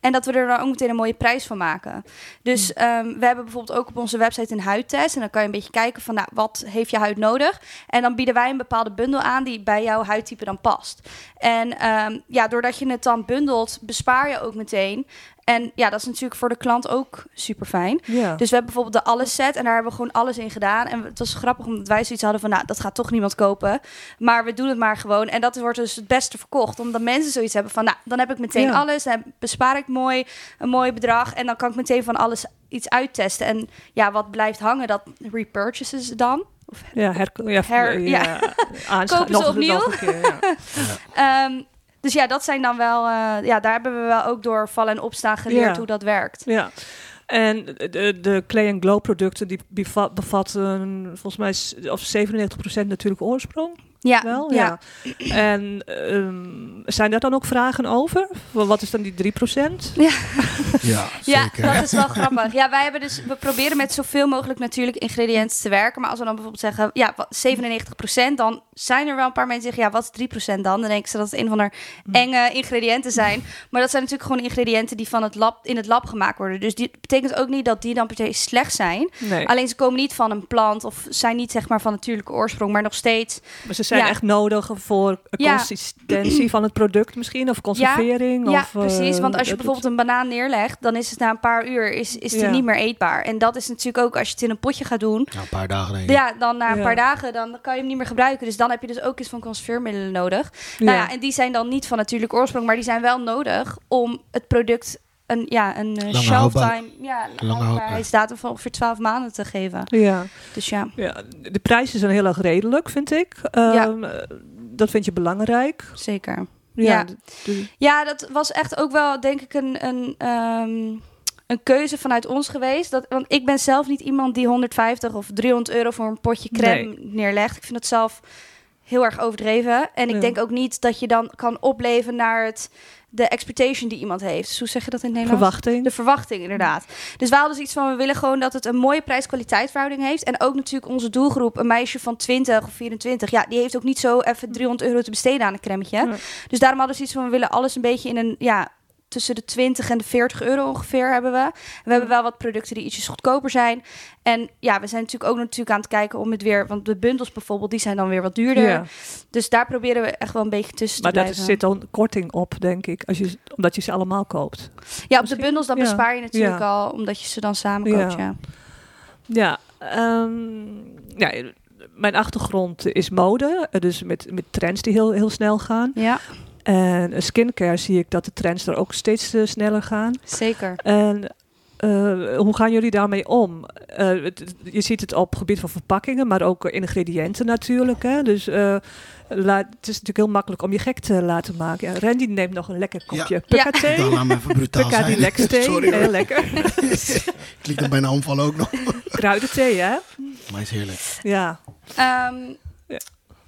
En dat we er dan ook meteen een mooie prijs van maken. Dus ehm, we hebben bijvoorbeeld ook op onze website een huidtest. En dan kan je een beetje kijken van, nou, wat heeft je huid nodig? En dan bieden wij een bepaalde bundel aan die bij jouw huidtype dan past. En ehm, ja, doordat je het dan bundelt, bespaar je ook meteen. En ja, dat is natuurlijk voor de klant ook super fijn. Ja. Dus we hebben bijvoorbeeld de alles set en daar hebben we gewoon alles in gedaan. En het was grappig omdat wij zoiets hadden van, nou, dat gaat toch niemand kopen. Maar we doen het maar gewoon. En dat wordt dus het beste verkocht. Omdat mensen zoiets hebben van, nou, dan heb ik meteen Ja. alles. Dan bespaar ik mooi, een mooi bedrag. En dan kan ik meteen van alles iets uittesten. En ja, wat blijft hangen, dat repurchases dan. Of, ja, her, ja, Her- ja, ja. Kopen ze opnieuw? keer, ja. Ehm, dus ja, dat zijn dan wel, eh, ja, daar hebben we wel ook door vallen en opstaan geleerd Ja. hoe dat werkt. Ja. En de, de Clay Glow producten die bevat, bevatten volgens mij of 97% natuurlijk oorsprong. Ja, Wel, ja. ja. En ehm, zijn daar dan ook vragen over? Wat is dan die 3%? Ja, Ja, zeker. dat is wel grappig. Ja, wij hebben dus, we proberen met zoveel mogelijk natuurlijk ingrediënten te werken. Maar als we dan bijvoorbeeld zeggen, ja, wat- 97%, dan zijn er wel een paar mensen die zeggen, ja, wat is 3% dan? Dan denken ze dat het een van de enge ingrediënten zijn. Maar dat zijn natuurlijk gewoon ingrediënten die van het lab, in het lab gemaakt worden. Dus die betekent ook niet dat die dan per se slecht zijn. Nee, Alleen ze komen niet van een plant of zijn niet zeg maar van natuurlijke oorsprong, maar nog steeds. maar ze zijn ja. echt nodig voor Ja. consistentie van het product misschien, of conservering. Ja, of, eh, precies. Want als je bijvoorbeeld een banaan neerlegt, dan is het na een paar uur is, is die Ja. niet meer eetbaar. En dat is natuurlijk ook als je het in een potje gaat doen. Ja, een paar dagen denk ik. Ja, dan na een Ja. paar dagen dan kan je hem niet meer gebruiken. Dus dan heb je dus ook iets van conserveermiddelen nodig. Nou ja, en die zijn dan niet van natuurlijk oorsprong, maar die zijn wel nodig om het product een, ja, een eh, Lange shelf houdbaar- time, ja, Lange houdbaarheidsdatum van ongeveer 12 maanden te geven. ja. Dus ja. ja, de prijzen zijn heel erg redelijk, vind ik. Ehm, eh, Dat vind je belangrijk. Zeker. Ja, Ja. Ja, dat was echt ook wel, denk ik, een, een, ehm, een keuze vanuit ons geweest. Dat, want ik ben zelf niet iemand die 150 of 300 euro voor een potje crème neerlegt. Ik vind het zelf heel erg overdreven. En ik Ja. denk ook niet dat je dan kan opleven naar het, de expectation die iemand heeft. Dus hoe zeg je dat in het Nederlands? verwachting. De verwachting, inderdaad. Dus wij hadden dus iets van, we willen gewoon dat het een mooie prijs-kwaliteitverhouding heeft. En ook natuurlijk onze doelgroep, een meisje van 20 of 24. Ja, die heeft ook niet zo even 300 euro te besteden aan een cremmetje. Dus daarom hadden we iets van, we willen alles een beetje in een, ja, tussen de 20 en de 40 euro ongeveer hebben we. We hebben wel wat producten die ietsjes goedkoper zijn. En ja, we zijn natuurlijk ook natuurlijk aan het kijken om het weer, want de bundels bijvoorbeeld, die zijn dan weer wat duurder. Ja. Dus daar proberen we echt wel een beetje tussen Maar te dat blijven. zit dan korting op, denk ik, als je, omdat je ze allemaal koopt. ja, op de bundels dan ja. bespaar je natuurlijk Ja. al, omdat je ze dan samen koopt, Ja. ja. Ja, ehm, ja, mijn achtergrond is mode, eh, dus met, met trends die heel, heel snel gaan. Ja, En skincare zie ik dat de trends er ook steeds eh, sneller gaan. zeker. En eh, hoe gaan jullie daarmee om? Eh, het- je ziet het op het gebied van verpakkingen, maar ook ingrediënten natuurlijk. Hè? Dus eh, laat, het is natuurlijk heel makkelijk om je gek te laten maken. Ja, Randy neemt nog een lekker kopje Ja. thee. wil hem even brutaal Pukka zijn. thee, Sorry heel lekker. Liet hem bijna omvallen ook nog. Kruidenthee, hè? Maar is heerlijk. Ja. Ehm,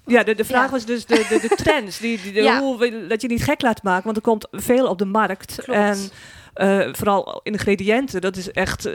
Ja, de, de vraag Ja. was dus de, de, de trends. Die, die, de- Ja. hoe, dat je niet gek laat maken, want er komt veel op de markt. Klopt. En eh, vooral ingrediënten, dat is echt... eh,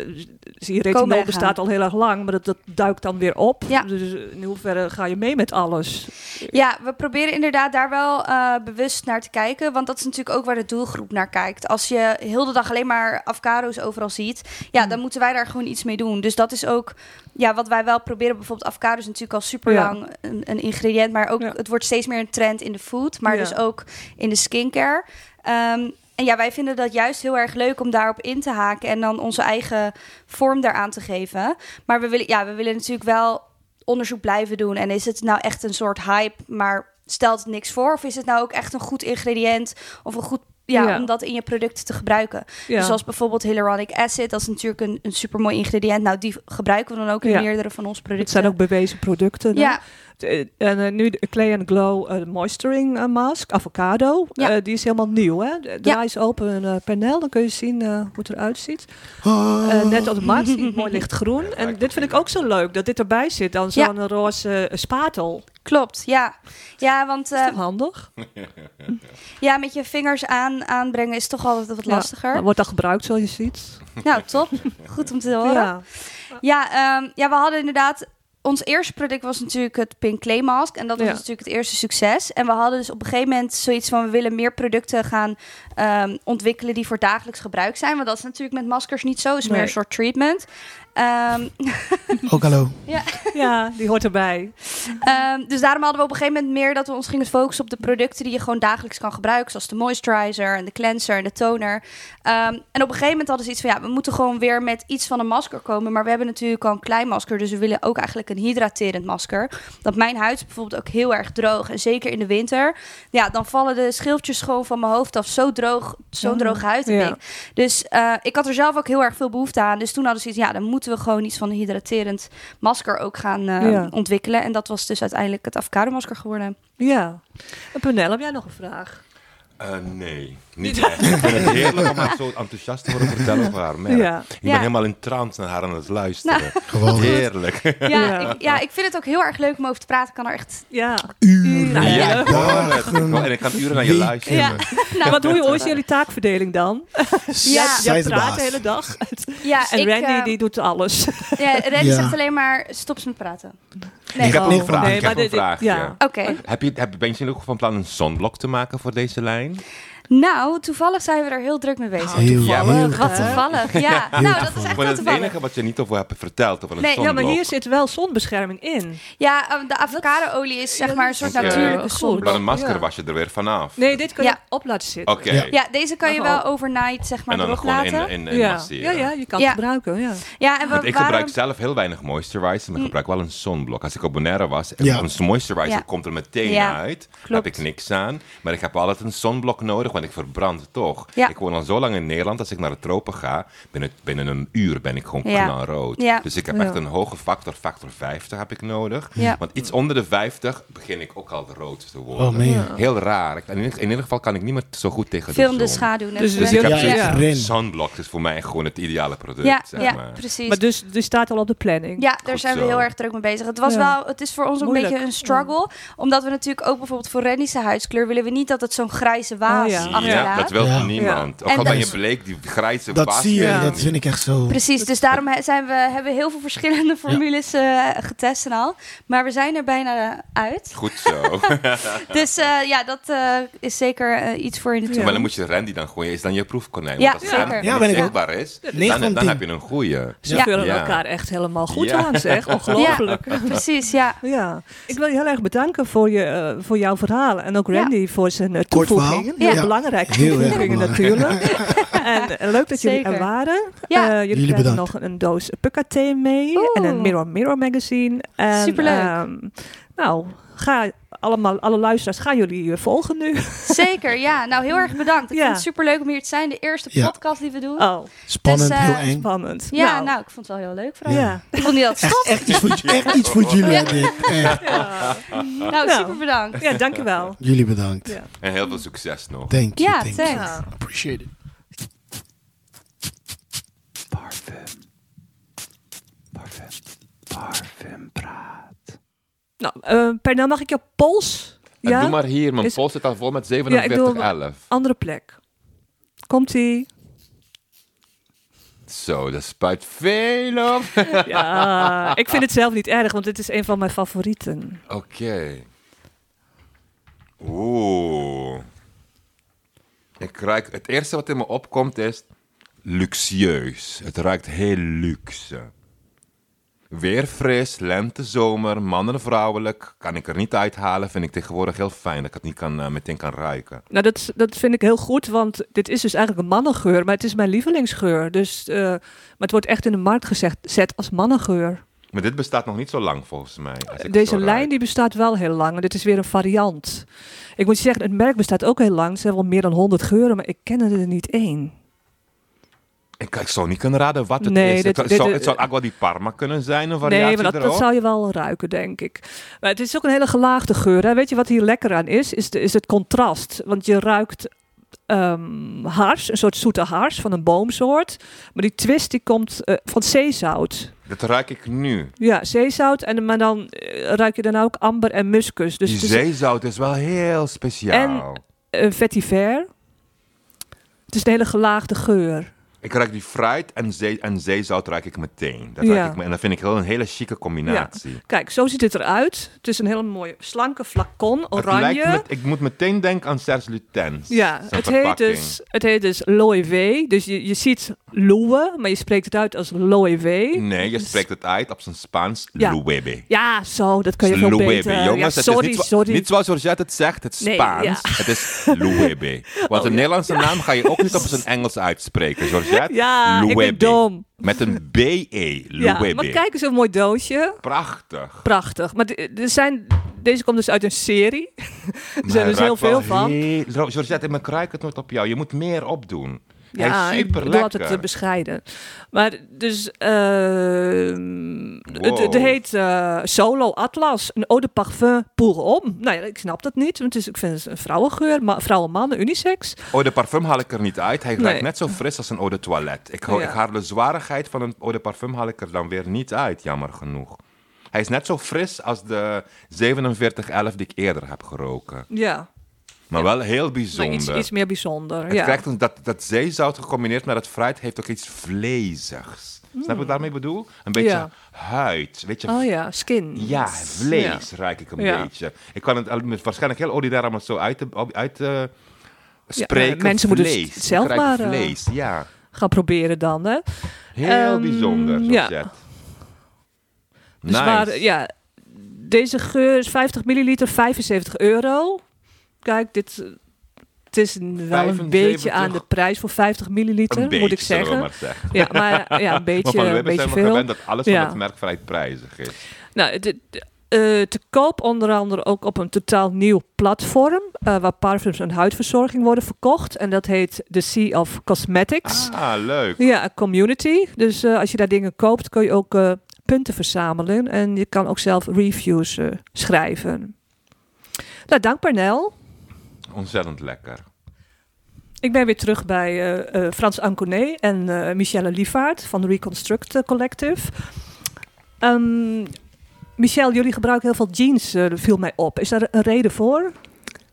zie je, retinol bestaat al heel erg lang, maar dat, dat duikt dan weer op. Ja. Dus in hoeverre ga je mee met alles? Ja, we proberen inderdaad daar wel eh, bewust naar te kijken. Want dat is natuurlijk ook waar de doelgroep naar kijkt. Als je heel de dag alleen maar avocado's overal ziet, ja, Mm. dan moeten wij daar gewoon iets mee doen. Dus dat is ook ja, wat wij wel proberen. Bijvoorbeeld avocado's natuurlijk al super lang een, een ingrediënt. Maar ook Ja. het wordt steeds meer een trend in de food. Maar dus ook in de skincare. Ehm, en ja, wij vinden dat juist heel erg leuk om daarop in te haken. En dan onze eigen vorm daaraan te geven. Maar we willen, ja, we willen natuurlijk wel onderzoek blijven doen. En is het nou echt een soort hype, maar stelt het niks voor? Of is het nou ook echt een goed ingrediënt of een goed ja, Ja. om dat in je producten te gebruiken? Ja. Dus zoals bijvoorbeeld hyaluronic acid, dat is natuurlijk een, een supermooi ingrediënt. Nou, die gebruiken we dan ook in Ja. meerdere van onze producten. het zijn ook bewezen producten. ja, En eh, nu de Clay and Glow eh, Moisturing eh, Mask, avocado. Ja. Eh, die is helemaal nieuw. Hè? Draai eens open een eh, panel, dan kun je zien eh, hoe het eruit ziet. Eh, net op de markt, mooi lichtgroen. En dit vind ik ook zo leuk, dat dit erbij zit. Dan Ja. zo'n roze eh, spatel. klopt. Ja, ja want Is eh, toch handig? ja, met je vingers aan, aanbrengen is toch altijd wat Ja. lastiger. Dan wordt dat gebruikt, zoals je ziet. Nou, top. Goed om te horen. Ja. Ja, ehm, ja, we hadden inderdaad. Ons eerste product was natuurlijk het Pink Clay Mask. En dat was Ja. natuurlijk het eerste succes. En we hadden dus op een gegeven moment zoiets van... we willen meer producten gaan ehm, ontwikkelen die voor dagelijks gebruik zijn. Want dat is natuurlijk met maskers niet zo. Het is meer een soort treatment. Ehm, Ook hallo. ja, die hoort erbij. Ehm, dus daarom hadden we op een gegeven moment meer dat we ons gingen focussen op de producten die je gewoon dagelijks kan gebruiken. Zoals de moisturizer en de cleanser en de toner. Ehm, en op een gegeven moment hadden ze iets van ja, we moeten gewoon weer met iets van een masker komen. Maar we hebben natuurlijk al een klein masker. Dus we willen ook eigenlijk een hydraterend masker. Dat mijn huid is bijvoorbeeld ook heel erg droog. En zeker in de winter. Ja, dan vallen de schilfjes gewoon van mijn hoofd af. Zo droog, zo'n Ja. droge huid heb Ja. ik. Dus eh, ik had er zelf ook heel erg veel behoefte aan. Dus toen hadden ze iets, ja, dan moeten we gewoon iets van een hydraterend masker ook gaan eh, Ja. ontwikkelen. En dat was dus uiteindelijk het avocado masker geworden. Ja. En Penel, heb jij nog een vraag? Eh, nee, niet echt. Ik vind het heerlijk om haar zo enthousiast te vertellen over haar merk. Ja. Ik ben Ja. helemaal in trance naar haar aan het luisteren. Geweldig. Heerlijk. Ja, Ja. Ik, ja, ik vind het ook heel erg leuk om over te praten. Ik kan er echt... Ja. Uren. Nou, En ik kan uren naar je luisteren. Ja, nou, Wat hoe, hoe is jullie taakverdeling dan? Ja. Jij, praat de hele dag. ja, En ik, Randy eh, die doet alles. Ja, Randy Ja. zegt alleen maar, stop eens met praten. Nee. Ik heb Oh, een vraag. nee, ik heb een ja. Oké. Heb je, heb, ben je ook van plan een zonblok te maken voor deze lijn? Nou, toevallig zijn we er heel druk mee bezig. Heel maar- Wat toevallig. toevallig, ja. Nou, dat is echt Maar wel dat is het toevallig. enige wat je niet over hebt verteld, over een Nee, ja, maar hier zit wel zonbescherming in. Ja, eh, de avocado-olie is zeg maar een soort natuurlijke zonblok. Maar een masker Ja. was je er weer vanaf. Nee, dit kun je Ja. op laten zitten. Oké. Ja. Ja, deze kan je Oh. wel overnight zeg maar En dan erop gewoon in, laten. in, in ja. masseren. ja, ja, je kan Ja. het gebruiken. Ja. Ja, en we Want ik gebruik zelf heel weinig moisturizer, maar ik gebruik wel een zonblok. Als ik op Bonaire was, en Ja. een moisturizer Ja. komt er meteen Ja, uit. Daar klopt. heb ik niks aan. Maar ik heb altijd een zonblok nodig, want ik verbrand toch. Ja. Ik woon al zo lang in Nederland, als ik naar de tropen ga, binnen, binnen een uur ben ik gewoon Ja. knalrood. Ja. Dus ik heb echt een hoge factor, factor 50 heb ik nodig. Ja. Want iets onder de 50 begin ik ook al rood te worden. Oh. Heel raar. In ieder, in ieder geval kan ik niet meer zo goed tegen Film de de zon. schaduw. Dus- dus ik heb. Zonblok is voor mij gewoon het ideale product. ja, zeg ja, maar. precies. Maar dus, die staat al op de planning. Ja, daar Goed zijn we zo. heel erg druk mee bezig. Het was Ja. wel, het is voor ons ook een beetje een struggle. Omdat we natuurlijk ook bijvoorbeeld voor Randy's huidskleur willen we niet dat het zo'n grijze waas Oh, achterlaat. dat wil Ja. niemand. Ook En al ben je bleek, die grijze Dat zie je, Ja. dat vind ik echt zo. Precies, dus daarom zijn we, hebben we heel veel verschillende formules eh, getest en al. Maar we zijn er bijna uit. Goed zo. Dus eh, ja, dat eh, is zeker eh, iets voor in de Ja. toekomst. Maar dan moet je Randy dan gooien. Is dan je proefkonijn. Ja, Want als zeker. Ja, ben ik ook. zichtbaar is, dan, heb je een goeie. Ze Ja. vullen Ja. elkaar echt helemaal goed Ja. aan, zeg. Ongelooflijk. Ja. Precies, ja. Ik wil je heel erg bedanken voor, je, eh, voor jouw verhaal. En ook Ja. Randy voor zijn eh, Kort toevoegingen. verhaal. Heel Ja. Belangrijke toevoegingen natuurlijk. en eh, leuk dat jullie er waren. Ja. Eh, jullie, Jullie krijgen bedankt. nog een doos Pukka-thee mee. Oeh. En een Mirror Mirror magazine. En, Superleuk. ehm, nou, ga allemaal, alle luisteraars, gaan jullie eh, volgen nu? Zeker, ja. Nou, heel erg bedankt. Ik Ja. vond het superleuk om hier te zijn. De eerste Ja. podcast die we doen. Oh, Spannend, Dus, eh, heel eng. spannend. Ja, nou. ik vond het wel heel leuk vooral. Ja. Ik vond niet dat het Echt, echt, iets voor, echt iets voor jullie. Ja. Nou, Nou. super bedankt. ja, dankjewel. Jullie bedankt. Ja. En heel veel succes nog. Thank you, Ja, thank thanks. Appreciate it. Parfum. Parfum. Parfum praat. Nou, eh Pernel, mag ik jouw pols? En Ja? Doe maar hier, mijn Is- pols zit al vol met Ja, ik 4711. Andere plek. Komt-ie? Zo, dat spuit veel op. Ja, ik vind het zelf niet erg, want dit is een van mijn favorieten. Oké. Oeh. Ik ruik, het eerste wat in me opkomt is luxueus. Het ruikt heel luxe. Weer fris, lente, zomer, mannen vrouwelijk. Kan ik er niet uithalen, vind ik tegenwoordig heel fijn dat ik het niet kan, eh, meteen kan ruiken. Nou, dat, dat vind ik heel goed, want dit is dus eigenlijk een mannengeur, maar het is mijn lievelingsgeur. Dus, eh, maar het wordt echt in de markt gezet zet als mannengeur. Maar dit bestaat nog niet zo lang volgens mij. Deze lijn die bestaat wel heel lang en dit is weer een variant. Ik moet je zeggen, het merk bestaat ook heel lang. Er zijn wel meer dan 100 geuren, maar ik ken er niet één. Ik, ik zou niet kunnen raden wat het Nee, is. dit- het, dit- zou, het zou Agua di Parma kunnen zijn, een variatie Nee, maar dat, zou je wel ruiken, denk ik. Maar het is ook een hele gelaagde geur. Hè? Weet je wat hier lekker aan is? Is, de, is het contrast. Want je ruikt ehm, hars, een soort zoete hars van een boomsoort. Maar die twist die komt eh, van zeezout. Dat ruik ik nu. Ja, zeezout. En, maar dan eh, ruik je dan ook amber en muskus. Dus Die zeezout is wel heel speciaal. een vetiver. Het is een hele gelaagde geur. Ik ruik die fruit en, zee, en zeezout ruik ik meteen. Dat Ja. ik, me- en dat vind ik heel, een hele chique combinatie. Kijk, zo ziet het eruit. Het is een hele mooie slanke flacon, Het oranje. lijkt met, ik moet meteen denken aan Serge Lutens. Ja, het heet, dus, het heet dus Loewe. Dus je, je ziet Loewe, maar je spreekt het uit als Loewe. Nee, je spreekt het uit op zijn Spaans. Ja. Ja, zo, dat kan je veel beter. Jongens, ja, het sorry, is niet, sorry. niet zoals Georgette het zegt, het Nee, Spaans. ja. Het is Luebe. Want Oh, een ja. Nederlandse naam ga je ook niet op zijn Engels uitspreken, Georgette. Ja, ik ben dom. Met een B-E. Ja, Luebe. maar kijk eens, een mooi doosje. Prachtig. Prachtig. Maar er zijn, deze komt dus uit een serie. er zijn dus heel veel van. heel- Georgette, ik ruik het nooit op jou. Je moet meer opdoen. Hij Ja, is ik super bedoel altijd lekker. te bescheiden. Maar dus, ehm, het, het heet eh, Solo Atlas, een eau de parfum pour homme. Nou ja, ik snap dat niet, want het is, ik vind het een vrouwengeur, ma vrouwen, mannen, unisex. Eau de parfum haal ik er niet uit. Hij Nee. ruikt net zo fris als een eau de toilet. Ik, hou- Ja. ik haal de zwarigheid van een eau de parfum haal ik er dan weer niet uit, jammer genoeg. Hij is net zo fris als de 4711 die ik eerder heb geroken. Ja, Maar wel heel maar bijzonder. iets, iets meer bijzonder. Het ja. krijgt een, dat, dat zeezout gecombineerd met het fruit heeft ook iets vleesigs. Snap je wat ik daarmee bedoel? Een beetje Ja. huid. Weet je, Oh ja, skin. Ja, vlees ruik ik een Ja. beetje. Ik kan het waarschijnlijk heel ordinair allemaal zo uit, uit Ja, spreken. mensen moeten het zelf maar, eh, vlees, ja. Gaan proberen dan, hè. Heel Ehm, bijzonder, ja. Dus Nice. waar, ja, deze geur is 50 milliliter, 75 euro. Kijk, dit, eh, het is een- wel een 75. beetje aan de prijs voor 50 milliliter, beetje, moet ik zeggen. maar zeggen. Ja, maar ja, een beetje, een beetje veel. gewend dat alles Ja. van het merk vrij prijzig is. Nou, eh, te koop onder andere ook op een totaal nieuw platform, eh, waar parfums en huidverzorging worden verkocht. En dat heet The Sea of Cosmetics. Ah, leuk. Ja, een community. Dus als je daar dingen koopt, kun je ook punten verzamelen. En je kan ook zelf reviews schrijven. Nou, dank Pernel. Ontzettend lekker. Ik ben weer terug bij eh, eh, Frans Anconet en eh, Michelle Lievaert van de Reconstruct Collective. Ehm Michelle, jullie gebruiken heel veel jeans, viel mij op. Is daar een reden voor?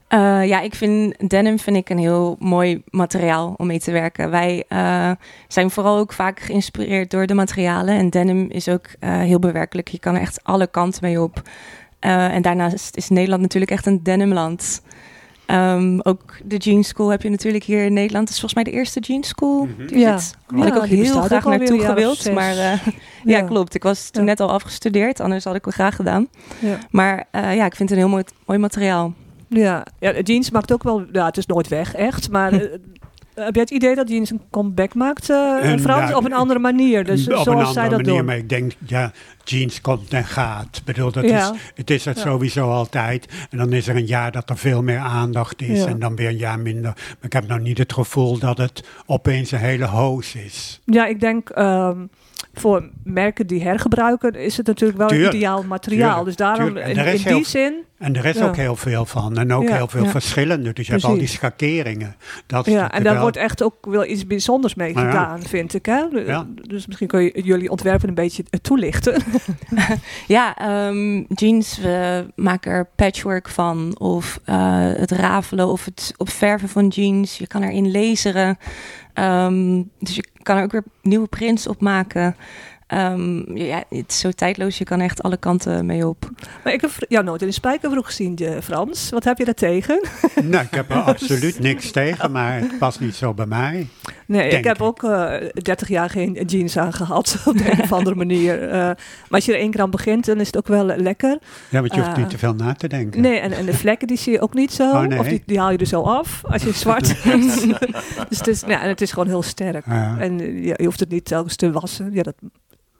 Eh, ja, ik vind denim vind ik een heel mooi materiaal om mee te werken. Wij eh, zijn vooral ook vaak geïnspireerd door de materialen. En denim is ook eh, heel bewerkelijk. Je kan er echt alle kanten mee op. Eh, en daarnaast is Nederland natuurlijk echt een denimland. Ehm, ook de jeans school heb je natuurlijk hier in Nederland. Het is volgens mij de eerste jeans school. die Ja. Had ik ook heel graag ook naartoe gewild. Maar eh, ja. klopt. Ik was toen Ja. net al afgestudeerd. Anders had ik wel graag gedaan. Ja. Maar eh, ja, ik vind het een heel mooi, mooi materiaal. Ja, ja, de jeans maakt ook wel... Ja, het is nooit weg, echt. Maar eh, heb jij het idee dat jeans een comeback maakt, En, Frans? ja, op een andere manier, dus op een zoals andere zij dat manier, doen. maar ik denk, ja, jeans komt en gaat. Ik bedoel, dat Ja. is, het is het Ja. sowieso altijd. En dan is er een jaar dat er veel meer aandacht is en dan weer een jaar minder. Maar ik heb nog niet het gevoel dat het opeens een hele hoos is. Ja, ik denk ehm, voor merken die hergebruiken is het natuurlijk wel Tuurlijk, een ideaal materiaal. tuurlijk, dus daarom in, die heel- zin... En er is Ja. ook heel veel van. En ook Ja. heel veel Ja. verschillende. Dus je hebt al die schakeringen. Dat Ja, en daar wel- wordt echt ook wel iets bijzonders mee Nou ja. gedaan, vind ik. Hè? Ja. Dus misschien kun je jullie ontwerpen een beetje eh, toelichten. Ja, ehm, jeans, we maken er patchwork van. Of eh, het rafelen of het opverven van jeans. Je kan erin laseren. Ehm, dus je kan er ook weer nieuwe prints op maken. Ehm, ja, het is zo tijdloos. Je kan echt alle kanten mee op. maar ik heb jou nooit in een spijkerbroek gezien, eh, Frans. Wat heb je daar tegen? Nou, ik heb er absoluut niks tegen, maar het past niet zo bij mij. Nee, ik heb ik. ook eh 30 jaar geen jeans aangehad op de een of andere manier. Eh, maar als je er één keer aan begint, dan is het ook wel eh, lekker. Ja, want je hoeft niet te veel na te denken. Nee, en, en de vlekken die zie je ook niet zo. Oh, nee. Of die, die haal je er zo af als je zwart Dus het is, ja, en het is gewoon heel sterk. Ja. En eh, ja, je hoeft het niet telkens te wassen. Ja, dat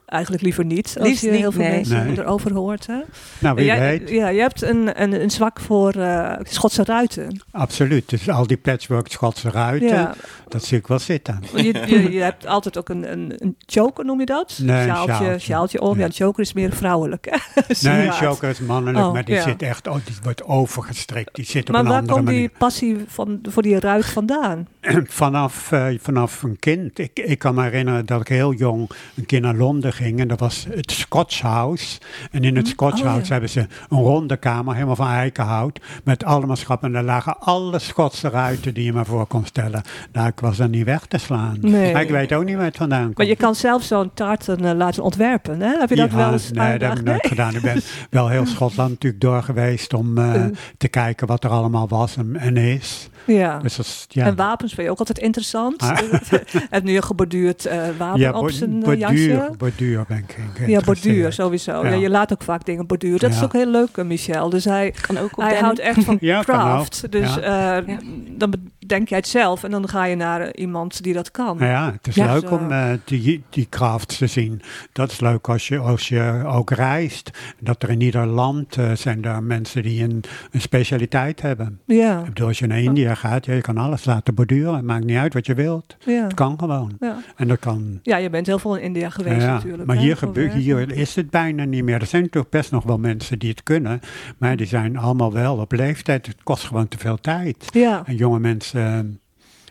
eigenlijk liever niet. Als Liefst je niet, heel veel nee. mensen Nee. erover hoort. Hè? Nou, wie jij, weet. Ja, je hebt een, een, een zwak voor eh, Schotse ruiten. Absoluut. Dus al die patchwork Schotse ruiten, Ja. dat zie ik wel zitten. Je, je, je hebt altijd ook een, een, een choker, noem je dat? Nee, een sjaaltje, sjaaltje. sjaaltje om. Ja, Ja. een choker is meer vrouwelijk. Nee, Sieraad. choker is mannelijk, Oh, maar die ja. zit echt, oh, die wordt overgestrikt. Die zit op Maar een waar andere komt die passie van, voor die ruit vandaan? vanaf, eh, vanaf een kind. Ik, ik kan me herinneren dat ik heel jong een keer naar Londen ging en dat was het Scotch House. En in het Scotch Oh, ja. House hebben ze een ronde kamer, helemaal van eikenhout, met allemaal schappen. En daar lagen alle Schotse ruiten die je maar voor kon stellen. Nou, ik was dan niet weg te slaan. Nee. Maar ik weet ook niet waar het vandaan komt. Maar je kan zelf zo'n tarten eh, laten ontwerpen. Hè? Heb je dat Ja, wel eens Nee, dat heb ik nooit gedaan. Ik ben wel heel Schotland natuurlijk door geweest om eh, Eh. te kijken wat er allemaal was en, en is. Ja. Dus dat ja. En wapens vind je ook altijd interessant. Ah. en nu een geborduurd eh, wapen ja, op zijn borduur, jasje. Borduur ben ik Ja, borduur sowieso. Ja. Ja. je laat ook vaak dingen borduren. Dat is ook heel leuk, eh, Michel. Dus hij, Kan ook op hij houdt echt van craft. Dus Ja. eh, dan, denk jij het zelf en dan ga je naar eh, iemand die dat kan. Nou ja, het is Ja. leuk Dus, om eh, die, die crafts te zien. Dat is leuk als je, als je ook reist. Dat er in ieder land eh, zijn daar mensen die een, een specialiteit hebben. Ja, Ik bedoel, als je naar India gaat, ja, je kan alles laten borduren. Het maakt niet uit wat je wilt. ja. Het kan gewoon. Ja. En dat kan... ja, je bent heel veel in India geweest ja, natuurlijk. maar hè, hier, gebeurt, hier is het bijna niet meer. Er zijn natuurlijk best nog wel mensen die het kunnen. Maar die zijn allemaal wel op leeftijd. Het kost gewoon te veel tijd. Ja, En jonge mensen eh,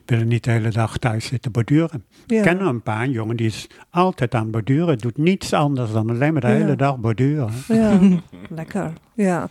willen niet de hele dag thuis zitten borduren. ja. Ik ken er een paar, een jongen die is altijd aan het borduren. Doet niets anders dan alleen maar de Ja. hele dag borduren. Ja, lekker. Ja.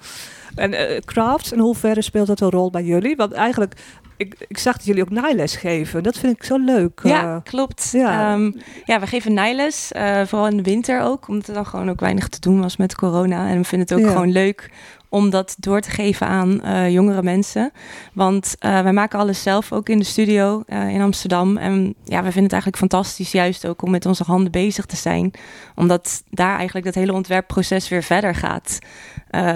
En eh, crafts, in hoeverre speelt dat een rol bij jullie? Want eigenlijk, ik, ik zag dat jullie ook naailes geven. Dat vind ik zo leuk. Ja, eh. klopt. ja. Ja, ja we geven naailes, eh, vooral in de winter ook, omdat er dan gewoon ook weinig te doen was met corona. En we vinden het ook Ja. gewoon leuk om dat door te geven aan eh, jongere mensen. Want eh, wij maken alles zelf, ook in de studio eh, in Amsterdam. En ja, we vinden het eigenlijk fantastisch juist ook om met onze handen bezig te zijn. Omdat daar eigenlijk dat hele ontwerpproces weer verder gaat.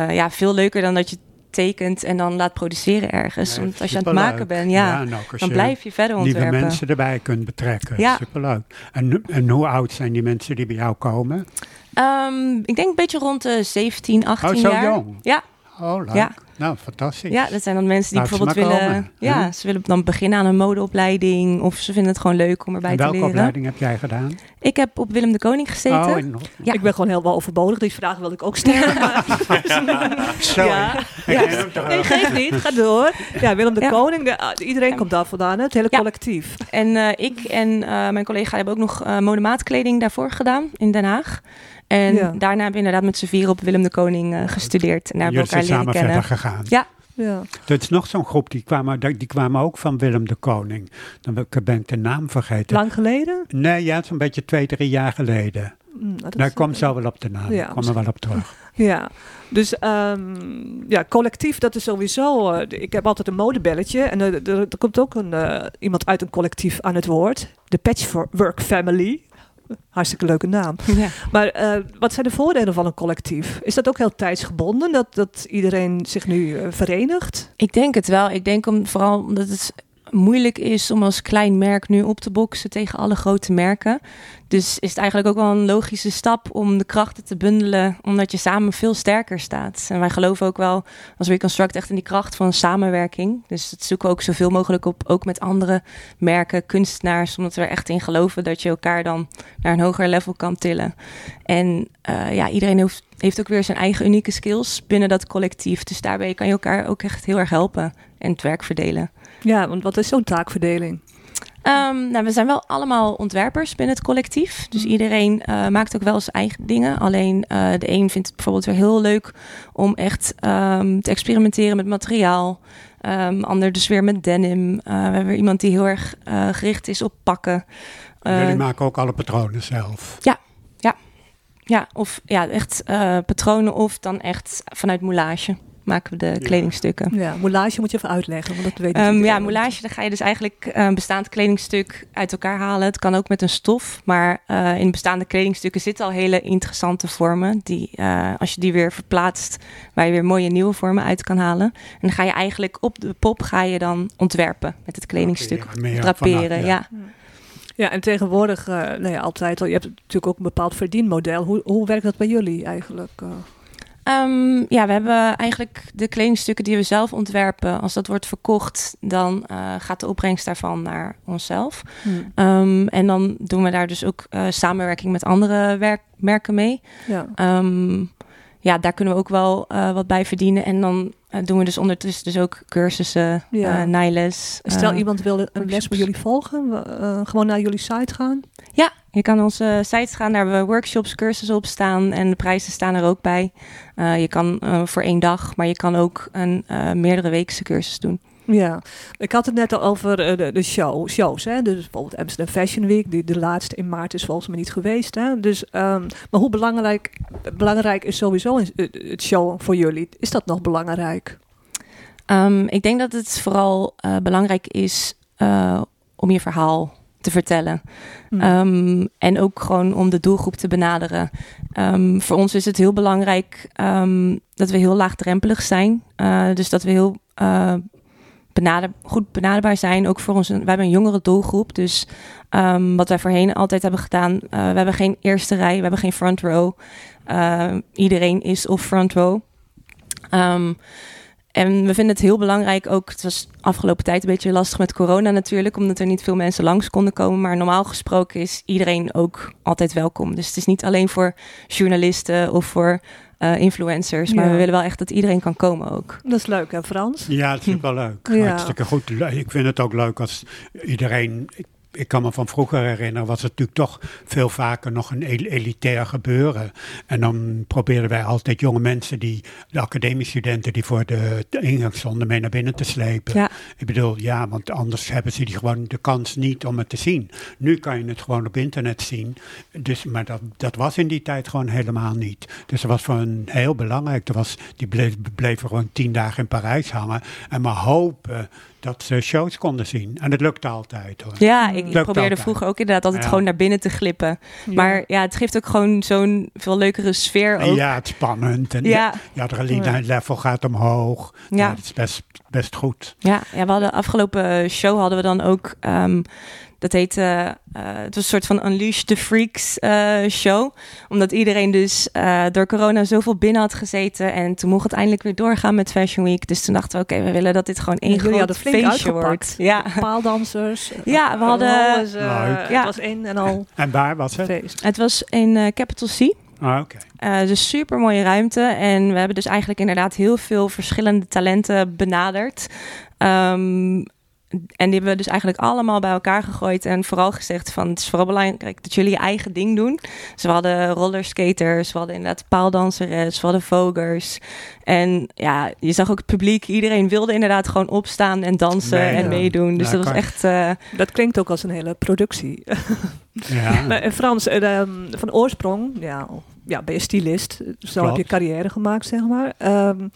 Ja, veel leuker dan dat je tekent en dan laat produceren ergens. Nee, Want als je aan het maken bent, ja, als dan blijf je verder ontwerpen. mensen erbij kunt betrekken. Ja. Superleuk. En, en hoe oud zijn die mensen die bij jou komen? Ehm, ik denk een beetje rond de 17, 18 Oh, zo jaar. jong. Ja, Oh, leuk. Ja. Nou, fantastisch. ja, dat zijn dan mensen die Laat ze bijvoorbeeld willen. komen, ja, ze willen dan beginnen aan een modeopleiding. Of ze vinden het gewoon leuk om erbij en te welke leren. opleiding heb jij gedaan? Ik heb op Willem de Koning gezeten. Oh, in, Ja. Ik ben gewoon heel wel overbodig. Die vraag wilde ik ook stellen. maar- sorry. Ja, ja. Nee, geef niet. Ga door. Ja, Willem de Ja. Koning. de- ah, iedereen komt daar vandaan. hè, Het hele Ja. collectief. En eh, ik en eh, mijn collega hebben ook nog uh, modemaatkleding daarvoor gedaan in Den Haag. En Ja. daarna hebben we inderdaad met z'n vier op Willem de Koning eh, gestudeerd. En daar hebben we zijn elkaar samen leren verder gegaan. Ja. Ja. Er is nog zo'n groep, die kwamen, die kwamen ook van Willem de Koning. Dan ben ik- de naam vergeten. Lang geleden? Nee, ja, zo'n beetje twee, drie jaar geleden. Hm, nou, dat Daar is- komt zo wel op de naam. Ja, Ik kom er wel op terug. Ja, dus ehm, ja, collectief, dat is sowieso. eh, ik heb altijd een modebelletje en er, er, er komt ook een, eh, iemand uit een collectief aan het woord. De Patchwork Family. Hartstikke leuke naam. Ja. Maar eh, wat zijn de voordelen van een collectief? Is dat ook heel tijdsgebonden, dat, dat iedereen zich nu eh, verenigt? Ik denk het wel. Ik denk om, vooral omdat het moeilijk is om als klein merk nu op te boksen tegen alle grote merken. Dus is het eigenlijk ook wel een logische stap om de krachten te bundelen, omdat je samen veel sterker staat. En wij geloven ook wel als Reconstruct echt in die kracht van samenwerking. Dus dat zoeken we ook zoveel mogelijk op, ook met andere merken, kunstenaars, omdat we er echt in geloven dat je elkaar dan naar een hoger level kan tillen. En eh, ja, iedereen heeft, heeft ook weer zijn eigen unieke skills binnen dat collectief. Dus daarbij kan je elkaar ook echt heel erg helpen en het werk verdelen. Ja, want wat is zo'n taakverdeling? Ehm, nou, we zijn wel allemaal ontwerpers binnen het collectief. Dus iedereen eh, maakt ook wel zijn eigen dingen. Alleen eh, de een vindt het bijvoorbeeld weer heel leuk om echt ehm, te experimenteren met materiaal. Ehm, ander dus weer met denim. Eh, we hebben weer iemand die heel erg eh, gericht is op pakken. Eh, Jullie maken ook alle patronen zelf. ja, of ja, echt eh, patronen of dan echt vanuit moulage maken we de Ja. kledingstukken. Ja, moulage moet je even uitleggen, want dat weet ik Ehm, niet. ja, moulage, dan ga je dus eigenlijk een bestaand kledingstuk uit elkaar halen. Het kan ook met een stof, maar eh, in bestaande kledingstukken zitten al hele interessante vormen. Die, eh, als je die weer verplaatst, waar je weer mooie nieuwe vormen uit kan halen. En dan ga je eigenlijk op de pop ga je dan ontwerpen met het kledingstuk. Draperen, meer Draperen, vanaf, ja. Ja, en tegenwoordig, eh nou ja, altijd al, je hebt natuurlijk ook een bepaald verdienmodel. Hoe, hoe werkt dat bij jullie eigenlijk? eh? Ehm, ja, we hebben eigenlijk de kledingstukken die we zelf ontwerpen. Als dat wordt verkocht, dan eh, gaat de opbrengst daarvan naar onszelf. Ehm, en dan doen we daar dus ook eh, samenwerking met andere werk- merken mee. Ja. Ehm, ja, daar kunnen we ook wel eh, wat bij verdienen. En dan eh, doen we dus ondertussen dus ook cursussen, Ja. naailes. Stel eh, iemand wil een les bij jullie volgen, eh, gewoon naar jullie site gaan. Ja, je kan onze sites gaan, daar hebben we workshops, cursussen op staan en de prijzen staan er ook bij. Eh, je kan eh, voor één dag, maar je kan ook een eh, meerdere weekse cursus doen. Ja, ik had het net al over eh, de, de show, shows. Hè? Dus bijvoorbeeld Amsterdam Fashion Week, die de laatste in maart is volgens mij niet geweest. Hè? Dus, ehm, maar hoe belangrijk, belangrijk is sowieso een- het show voor jullie? Is dat nog belangrijk? Ehm, ik denk dat het vooral eh, belangrijk is eh, om je verhaal te vertellen. Hm. Ehm, en ook gewoon om de doelgroep te benaderen. Voor ons is het heel belangrijk dat we heel laagdrempelig zijn. Eh, dus dat we heel eh, benader, goed benaderbaar zijn. Ook voor ons, we hebben een jongere doelgroep. Dus ehm, wat wij voorheen altijd hebben gedaan, uh, we hebben geen eerste rij, we hebben geen front row. Uh, iedereen is op front row. Um, en we vinden het heel belangrijk ook. Het was afgelopen tijd een beetje lastig met corona natuurlijk, omdat er niet veel mensen langs konden komen. Maar normaal gesproken is iedereen ook altijd welkom. Dus het is niet alleen voor journalisten of voor uh, influencers. Maar Ja. we willen wel echt dat iedereen kan komen ook. Dat is leuk, hè Frans? Ja, dat is ook wel leuk. Ja. Hartstikke goed. Ik vind het ook leuk als iedereen. Ik, kan me van vroeger herinneren, was het natuurlijk toch veel vaker nog een el- elitair gebeuren. En dan probeerden wij altijd jonge mensen, die, de academiestudenten die voor de, de ingang stonden, mee naar binnen te slepen. Ja. Ik bedoel, ja, want anders hebben ze die gewoon de kans niet om het te zien. Nu kan je het gewoon op internet zien. Dus, maar dat, dat was in die tijd gewoon helemaal niet. Dus dat was voor hen heel belangrijk. Er was, die bleef, bleven gewoon tien dagen in Parijs hangen. En maar hopen dat ze shows konden zien. En dat lukte altijd hoor. Ja, ik, ik probeerde altijd. vroeger ook inderdaad altijd Ja. gewoon naar binnen te glippen. Maar ja, het geeft ook gewoon zo'n veel leukere sfeer ook. ja, het is spannend. En Ja. je adrenaline level gaat omhoog. Ja. Ja. dat is best, best goed. Ja, ja, we hadden afgelopen show hadden we dan ook. ehm, dat heette. eh, het was een soort van Unleash the Freaks eh, show. Omdat iedereen dus eh, door corona zoveel binnen had gezeten. En toen mocht het eindelijk weer doorgaan met Fashion Week. Dus toen dachten we, oké, we willen dat dit gewoon één groot hadden feestje uitgepakt. wordt. Ja. Paaldansers. Ja, we hadden- Alles, eh, Leuk. Het Ja. was één en al En waar was het? feest. Het was in eh, Capital C. Ah, Oké. Eh, dus super mooie ruimte. En we hebben dus eigenlijk inderdaad heel veel verschillende talenten benaderd. Ehm, en die hebben we dus eigenlijk allemaal bij elkaar gegooid. En vooral gezegd van het is vooral belangrijk dat jullie je eigen ding doen. Dus we hadden rollerskaters, we hadden inderdaad paaldanseres, we hadden vogers. En ja, je zag ook het publiek. Iedereen wilde inderdaad gewoon opstaan en dansen Nee, en ja. meedoen. Dus Ja, dat was echt... eh, Dat klinkt ook als een hele productie. Ja. Maar, eh, Frans, eh, ehm, van oorsprong ja, ja, ben je stylist. Zo heb je carrière gemaakt, zeg maar. Ehm,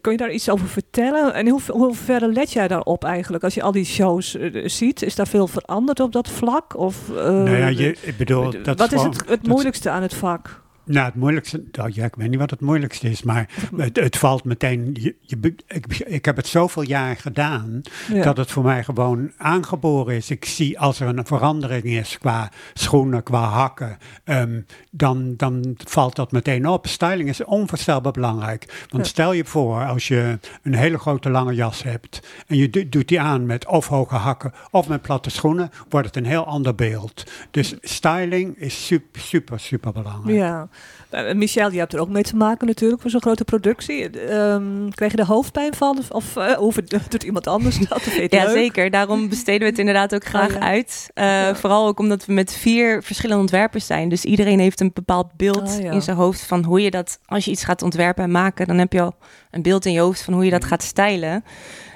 kun je daar iets over vertellen? En hoe, hoe ver let jij daarop eigenlijk? Als je al die shows eh, ziet, is daar veel veranderd op dat vlak? Of, eh, nou ja, je, ik bedoel, dat wat is het, het moeilijkste aan het vak? Nou, het moeilijkste, nou, ja, ik weet niet wat het moeilijkste is, maar het, het valt meteen. Je, ik, ik heb het zoveel jaar gedaan Ja. dat het voor mij gewoon aangeboren is. Ik zie als er een verandering is qua schoenen, qua hakken, ehm, dan, dan valt dat meteen op. Styling is onvoorstelbaar belangrijk. Want Ja. stel je voor, als je een hele grote lange jas hebt en je do- doet die aan met of hoge hakken of met platte schoenen, wordt het een heel ander beeld. Dus styling is super, super, super belangrijk. Ja. Eh, Michel, je hebt er ook mee te maken natuurlijk voor zo'n grote productie. Ehm krijg je er hoofdpijn van? Of, of eh, of doet iemand anders dat? Ja, leuk? zeker. Daarom besteden we het inderdaad ook graag Oh, ja. uit. Eh, Vooral ook omdat we met vier verschillende ontwerpers zijn. Dus iedereen heeft een bepaald beeld Oh, ja. in zijn hoofd van hoe je dat, als je iets gaat ontwerpen en maken, dan heb je al een beeld in je hoofd van hoe je dat gaat stylen.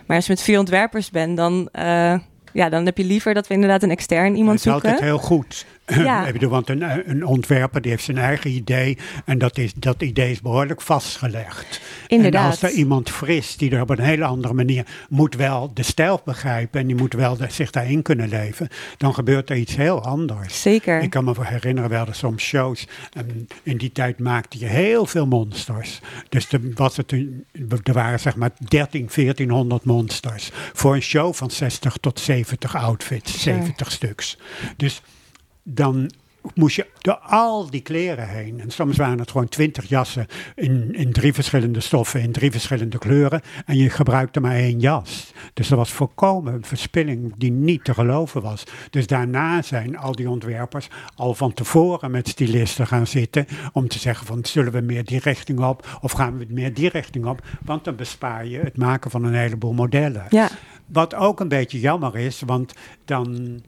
Maar als je met vier ontwerpers bent, dan, eh, ja, dan heb je liever dat we inderdaad een extern iemand het is altijd zoeken. heel goed. Ja. Ik bedoel, want een, een ontwerper die heeft zijn eigen idee en dat, is, dat idee is behoorlijk vastgelegd. Inderdaad. En als er iemand fris die er op een hele andere manier moet wel de stijl begrijpen en die moet wel de- zich daarin kunnen leven, dan gebeurt er iets heel anders. Zeker. Ik kan me herinneren, we hadden soms shows. En in die tijd maakte je heel veel monsters. Dus er, was het er waren zeg maar 13, 1400 monsters. Voor een show van 60 tot 70 outfits, Sure. 70 stuks. Dus dan moest je door al die kleren heen. En soms waren het gewoon 20 jassen in, in drie verschillende stoffen, in drie verschillende kleuren. En je gebruikte maar één jas. Dus er was volkomen verspilling die niet te geloven was. Dus daarna zijn al die ontwerpers al van tevoren met stylisten gaan zitten. Om te zeggen van zullen we meer die richting op of gaan we meer die richting op. Want dan bespaar je het maken van een heleboel modellen. Ja, Wat ook een beetje jammer is, want dan.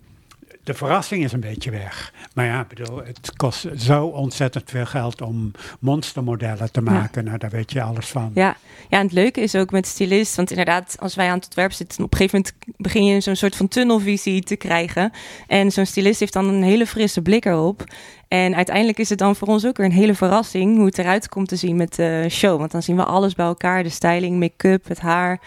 De verrassing is een beetje weg. Maar ja, bedoel, het kost zo ontzettend veel geld om monstermodellen te maken. Nou, daar weet je alles van. ja. ja, en het leuke is ook met stylist, want inderdaad, als wij aan het ontwerp zitten, op een gegeven moment begin je zo'n soort van tunnelvisie te krijgen. En zo'n stylist heeft dan een hele frisse blik erop. En uiteindelijk is het dan voor ons ook weer een hele verrassing hoe het eruit komt te zien met de show. Want dan zien we alles bij elkaar, de styling, make-up, het haar.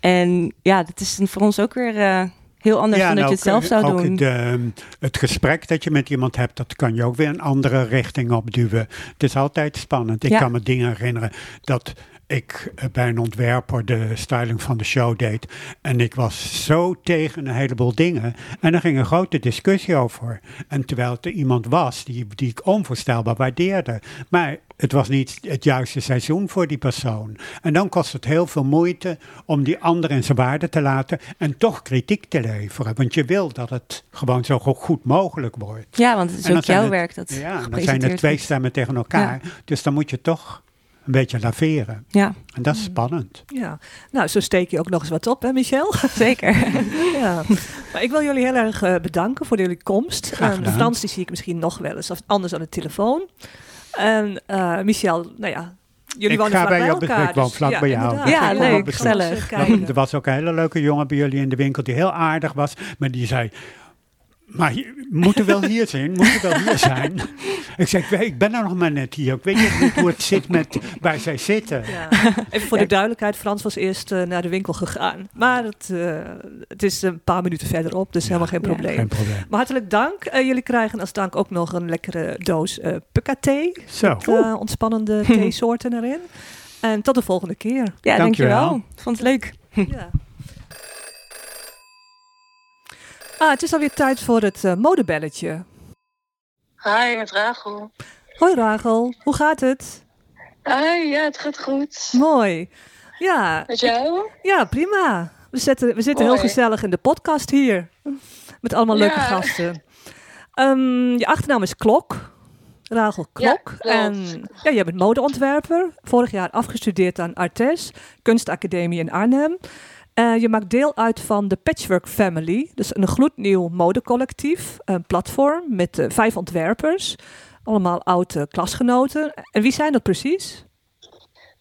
En ja, dat is dan voor ons ook weer eh, heel anders dan dat je ook, het zelf eh, zou ook doen. Het, ehm, het gesprek dat je met iemand hebt, dat kan je ook weer een andere richting opduwen. Het is altijd spannend. Ik Ja. kan me dingen herinneren dat ik eh, bij een ontwerper de styling van de show deed. En ik was zo tegen een heleboel dingen. En er ging een grote discussie over. En terwijl het er iemand was die, die ik onvoorstelbaar waardeerde. Maar het was niet het juiste seizoen voor die persoon. En dan kost het heel veel moeite om die ander in zijn waarde te laten en toch kritiek te leveren. Want je wil dat het gewoon zo go- goed mogelijk wordt. Ja, want het is ook jouw het- werk dat Ja, dan zijn er twee stemmen tegen elkaar. Dus dan moet je toch een beetje laveren. Ja, En dat is spannend. Ja, nou, zo steek je ook nog eens wat op, hè, Michel? zeker. ja. Maar ik wil jullie heel erg eh, bedanken voor jullie komst. Graag Eh, gedaan. Frans, die zie ik misschien nog wel eens, of anders aan de telefoon. En eh, Michel, nou ja, jullie Ik wonen ga vlak bij jou, elkaar. ik woon dus vlak bij jou. inderdaad. Ja, Ik leuk, gezellig. er was ook een hele leuke jongen bij jullie in de winkel die heel aardig was. Maar die zei, maar je moet er wel hier zijn, moet er wel hier zijn. ik zei, ik, ben er nog maar net hier. Ik weet niet hoe het zit met waar zij zitten. Ja. Even voor de duidelijkheid, Frans was eerst eh, naar de winkel gegaan. Maar het, eh, het is een paar minuten verderop, dus helemaal geen Ja. probleem. Geen probleem. Maar hartelijk dank. Eh, jullie krijgen als dank ook nog een lekkere doos eh pukka thee. Zo. Met, eh, ontspannende theesoorten erin. En tot de volgende keer. Ja, Dankjewel. dankjewel. Ik vond het leuk. Ja. Ah, het is alweer tijd voor het eh, modebelletje. Hi, met Rachel. Hoi Rachel, hoe gaat het? Hi, ja, het gaat goed. Mooi. Ja, Met jou? ja prima. We, zetten, we zitten heel gezellig in de podcast hier. Met allemaal leuke Ja. gasten. Ehm, je achternaam is Klok. Rachel Klok. klopt. en ja, jij bent modeontwerper. Vorig jaar afgestudeerd aan Artes, Kunstacademie in Arnhem. Eh, je maakt deel uit van de Patchwork Family. Dus een gloednieuw modecollectief. Een platform met eh, vijf ontwerpers. Allemaal oude klasgenoten. En wie zijn dat precies?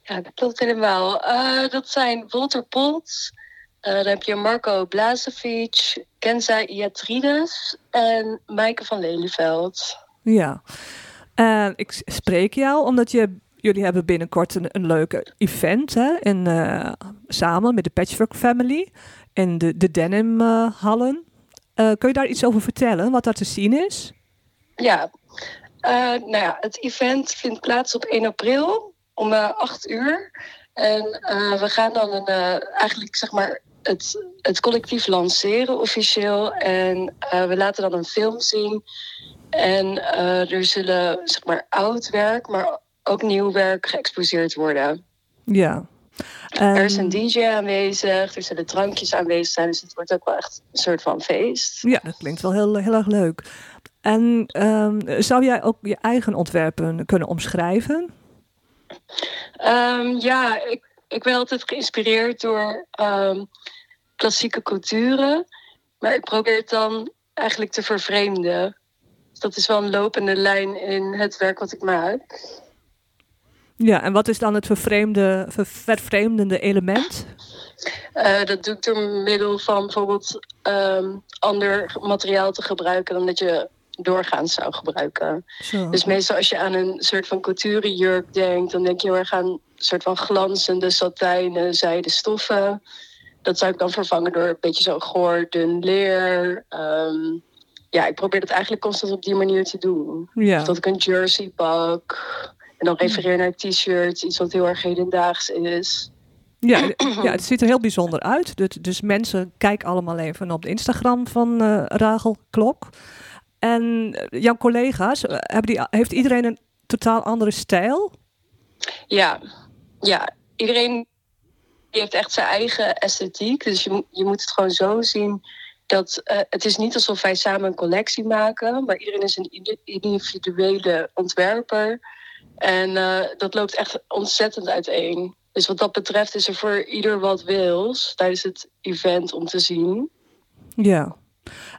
Ja, dat klopt helemaal. Eh, dat zijn Walter Polt, eh, dan heb je Marco Blazevic, Kenza Iatrides en Maaike van Lelyveld. Ja. Ik spreek jou omdat je, jullie hebben binnenkort een, een leuke event hè, in, eh, samen met de Patchwork Family in de, de Denim eh, Hallen. Eh, kun je daar iets over vertellen, wat daar te zien is? Ja, nou ja, het event vindt plaats op 1 april om eh 8 uur. En we gaan dan een, eigenlijk zeg maar het, het collectief lanceren officieel. En we laten dan een film zien. En er zullen zeg maar oud werk, maar ook nieuw werk geëxposeerd worden. Ja. er is een DJ aanwezig, er zullen drankjes aanwezig zijn. Dus het wordt ook wel echt een soort van feest. Ja, dat klinkt wel heel, heel erg leuk. En ehm, zou jij ook je eigen ontwerpen kunnen omschrijven? Ehm, ja, ik, ik ben altijd geïnspireerd door ehm, klassieke culturen. Maar ik probeer het dan eigenlijk te vervreemden. Dus dat is wel een lopende lijn in het werk wat ik maak. Ja, en wat is dan het vervreemde, ver- vervreemdende element? Eh, dat doe ik door middel van bijvoorbeeld ehm, ander materiaal te gebruiken dan dat je doorgaans zou gebruiken. Zo. Dus meestal als je aan een soort van couturejurk denkt, dan denk je heel erg aan een soort van glanzende satijnen, zijden stoffen. Dat zou ik dan vervangen door een beetje zo goor, dun leer. Ehm, ja, ik probeer dat eigenlijk constant op die manier te doen. ja. Of dat ik een jersey pak en dan refereer naar t-shirts, iets wat heel erg hedendaags is. Ja, ja, het ziet er heel bijzonder uit. Dus, dus mensen, kijk allemaal even op de Instagram van eh Rachel Klok. En eh, jouw collega's, eh, hebben die, heeft iedereen een totaal andere stijl? Ja, ja. Iedereen heeft echt zijn eigen esthetiek. Dus je, moet- je moet het gewoon zo zien dat eh, het is niet alsof wij samen een collectie maken, maar iedereen is een indi- individuele ontwerper. En eh, dat loopt echt ontzettend uiteen. Dus wat dat betreft is er voor ieder wat wils tijdens het event om te zien. Ja.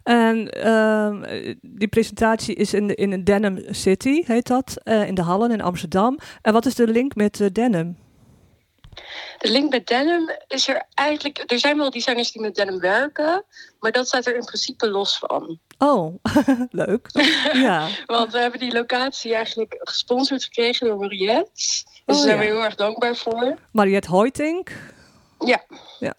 En ehm, eh, die presentatie is in, de, in Denim City, heet dat, eh, in de Hallen in Amsterdam. En wat is de link met eh, Denim? De link met denim is er eigenlijk. Er zijn wel designers die met denim werken, maar dat staat er in principe los van. Oh, leuk. Ja. Want we hebben die locatie eigenlijk gesponsord gekregen door Mariette. Dus Oh, daar zijn we heel erg dankbaar voor. Mariette Hoytink. Ja. Ja.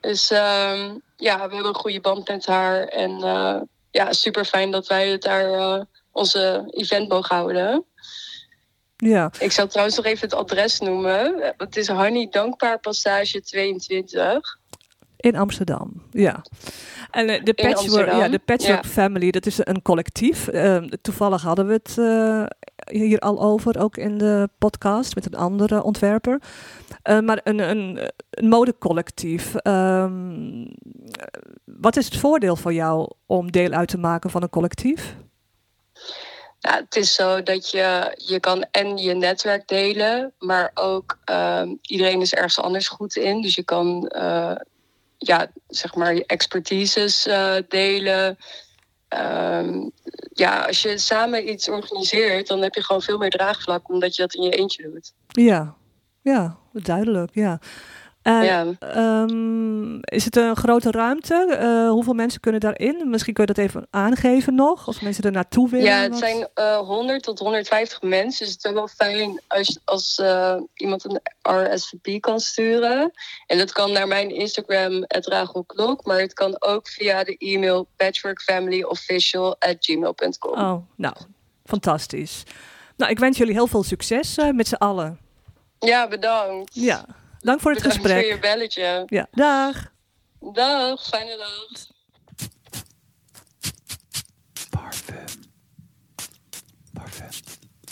Dus ehm, ja, we hebben een goede band met haar. En eh, ja, super fijn dat wij het daar eh, onze event mogen houden. Ja. Ik zal trouwens nog even het adres noemen. Het is Honey Dankbaar Passage 22. In Amsterdam, ja. En eh, de Patchwork, ja, de Patchwork ja. Family, dat is een collectief. Ehm, toevallig hadden we het eh, hier al over, ook in de podcast met een andere ontwerper. Eh, maar een, een, een modecollectief. Ehm, wat is het voordeel voor jou om deel uit te maken van een collectief? Ja, het is zo dat je, je kan en je netwerk delen, maar ook ehm, iedereen is ergens anders goed in. Dus je kan eh, ja, zeg maar je expertises eh, delen. Ehm, ja, als je samen iets organiseert, dan heb je gewoon veel meer draagvlak omdat je dat in je eentje doet. Ja, ja, duidelijk, ja. En, Ja. ehm, is het een grote ruimte? Eh, hoeveel mensen kunnen daarin? Misschien kun je dat even aangeven nog, als mensen er naartoe willen. Ja, het wat- zijn eh 100 tot 150 mensen. Dus het is wel fijn als, als eh, iemand een RSVP kan sturen. En dat kan naar mijn Instagram, @ragelklok, Maar het kan ook via de e-mail patchworkfamilyofficial@gmail.com. Oh, nou, fantastisch. Nou, ik wens jullie heel veel succes eh, met z'n allen. Ja, bedankt. Ja, dank voor het bedankt gesprek. voor je belletje. Ja, dag. Dag, fijne dag. Parfum. Parfum.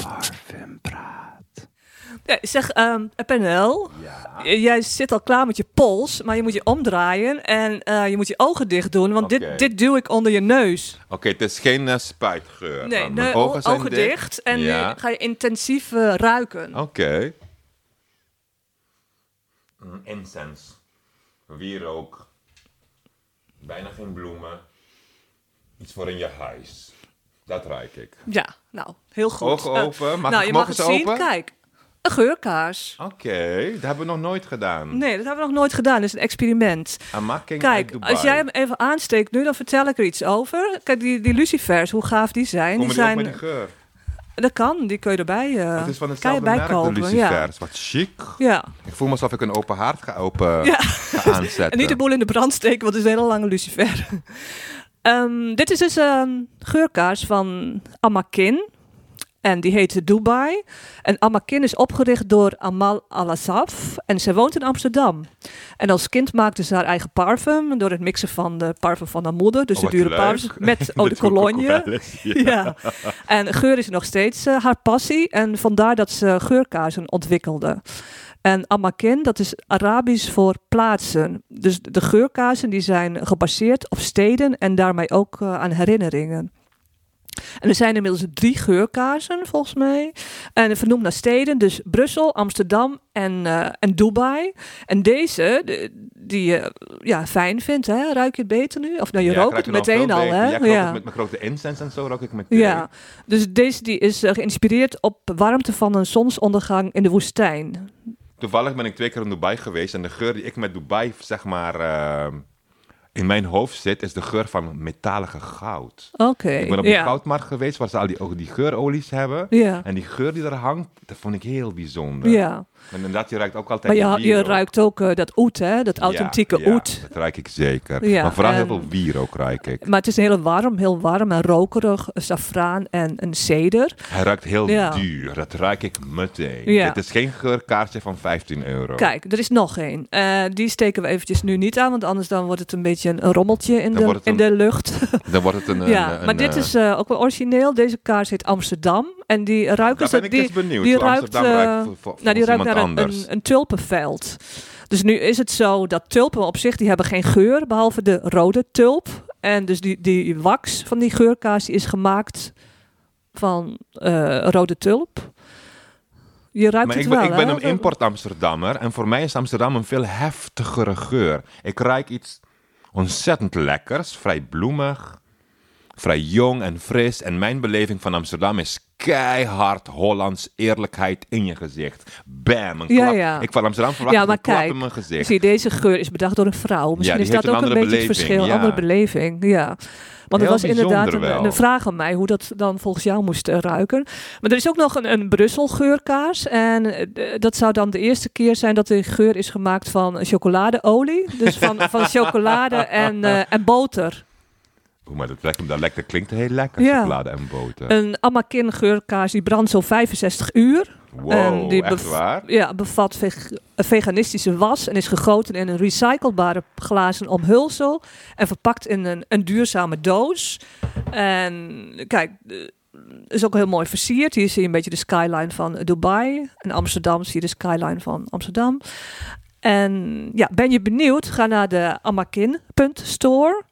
Parfum praat. Ja, zeg, ehm PNL, Ja. jij zit al klaar met je pols, maar je moet je omdraaien en eh, je moet je ogen dicht doen, want dit, dit duw ik onder je neus. Oké, het is geen eh, spuitgeur. Nee, mijn ogen zijn ogen dicht. dicht en Ja. nu ga je intensief eh, ruiken. Oké. Incense. Wierook. Bijna geen bloemen. Iets voor in je huis. Dat ruik ik. Ja, nou, heel goed. Ogen Eh, open. Mag nou, ik- je mag het ze zien. open? Kijk, een geurkaars. Oké, dat hebben we nog nooit gedaan. Nee, dat hebben we nog nooit gedaan. Dat is een experiment. Kijk, als jij hem even aansteekt nu, dan vertel ik er iets over. Kijk, die, die lucifers, hoe gaaf die zijn. Komen die die ook zijn met die geur? Dat kan, die kun je erbij, eh Het is van hetzelfde merk, de bijkopen. Ja. lucifers. Wat chic. ja. Ik voel me alsof ik een open haard ga, open, Ja. ga aanzetten. En niet de boel in de brand steken, want het is een hele lange lucifer. Ehm, dit is dus een geurkaars van Amakin. En die heet Dubai. En Amakin is opgericht door Amal Al-Assaf. En zij woont in Amsterdam. En als kind maakte ze haar eigen parfum. Door het mixen van de parfum van haar moeder. Dus Oh, de wat dure parfum met eau de cologne. Ja. En geur is nog steeds eh, haar passie. En vandaar dat ze geurkaarsen ontwikkelde. En amakin, dat is Arabisch voor plaatsen. Dus de geurkaarsen die zijn gebaseerd op steden en daarmee ook eh, aan herinneringen. En er zijn inmiddels drie geurkaarsen, volgens mij. En vernoemd naar steden, dus Brussel, Amsterdam en, eh, en Dubai. En deze, de- die je ja, fijn vindt, hè? ruik je het beter nu? Of nou, je Ja, rookt het meteen al, hè? Ja, ik rook het met mijn grote incense en zo rook ik meteen. Ja, dus deze die is eh, geïnspireerd op warmte van een zonsondergang in de woestijn. Toevallig ben ik twee keer in Dubai geweest en de geur die ik met Dubai, zeg maar, eh, in mijn hoofd zit, is de geur van metalige goud. Oké. Ik ben op ja. goudmarkt geweest waar ze al die, ook die geurolies hebben. Ja. En die geur die er hangt, dat vond ik heel bijzonder. Ja, En inderdaad, je ruikt ook altijd maar je, ruikt ook eh, dat oet, hè? Dat authentieke ja, ja, oet. dat ruik ik zeker. Ja, maar vooral heel en- veel wierook ruik ik. Maar het is heel warm, heel warm en rokerig. Safraan en een ceder. Hij ruikt heel duur. Dat ruik ik meteen. Dit is geen geurkaartje van 15 euro. Kijk, er is nog één. Eh, die steken we eventjes nu niet aan, want anders dan wordt het een beetje een, een rommeltje in, Dan de, in de lucht. Dan wordt het een... ja, een, maar dit eh, is eh, ook wel origineel. Deze kaars heet Amsterdam. En die ruiken Daar ze... ben ik die, benieuwd. die ruikt, Amsterdam eh, ruikt voor, Nou, die ruikt naar een, anders. een, een tulpenveld. Dus nu is het zo dat tulpen op zich, die hebben geen geur, behalve de rode tulp. En dus die, die wax van die geurkaas die is gemaakt van eh, rode tulp. Je ruikt Maar het ik ben, wel, ik ben een import-Amsterdammer en voor mij is Amsterdam een veel heftigere geur. Ik ruik iets ontzettend lekkers, vrij bloemig, vrij jong en fris. En mijn beleving van Amsterdam is keihard Hollands eerlijkheid in je gezicht. Bam, een klap. ja. Ik van Amsterdam verwacht Ja, maar een klap in mijn gezicht. Zie, deze geur is bedacht door een vrouw. Misschien is dat een ook een beetje het verschil. ja. Andere beleving, ja. Want het was inderdaad een, een vraag aan mij hoe dat dan volgens jou moest eh, ruiken. Maar er is ook nog een, een Brussel geurkaars. En eh, dat zou dan de eerste keer zijn dat de geur is gemaakt van chocoladeolie. Dus van, van chocolade en, eh, en boter. Oeh, maar dat me dan lekker. Klinkt heel lekker, Ja. chocolade en boter. Een Amakin geurkaars die brandt zo 65 uur. Wow, En die echt waar? Ja, bevat veg- veganistische was en is gegoten in een recyclebare glazen omhulsel en verpakt in een, een duurzame doos. En kijk, eh, is ook heel mooi versierd. Hier zie je een beetje de skyline van Dubai. In Amsterdam zie je de skyline van Amsterdam. En ja, ben je benieuwd? Ga naar de amakin.store.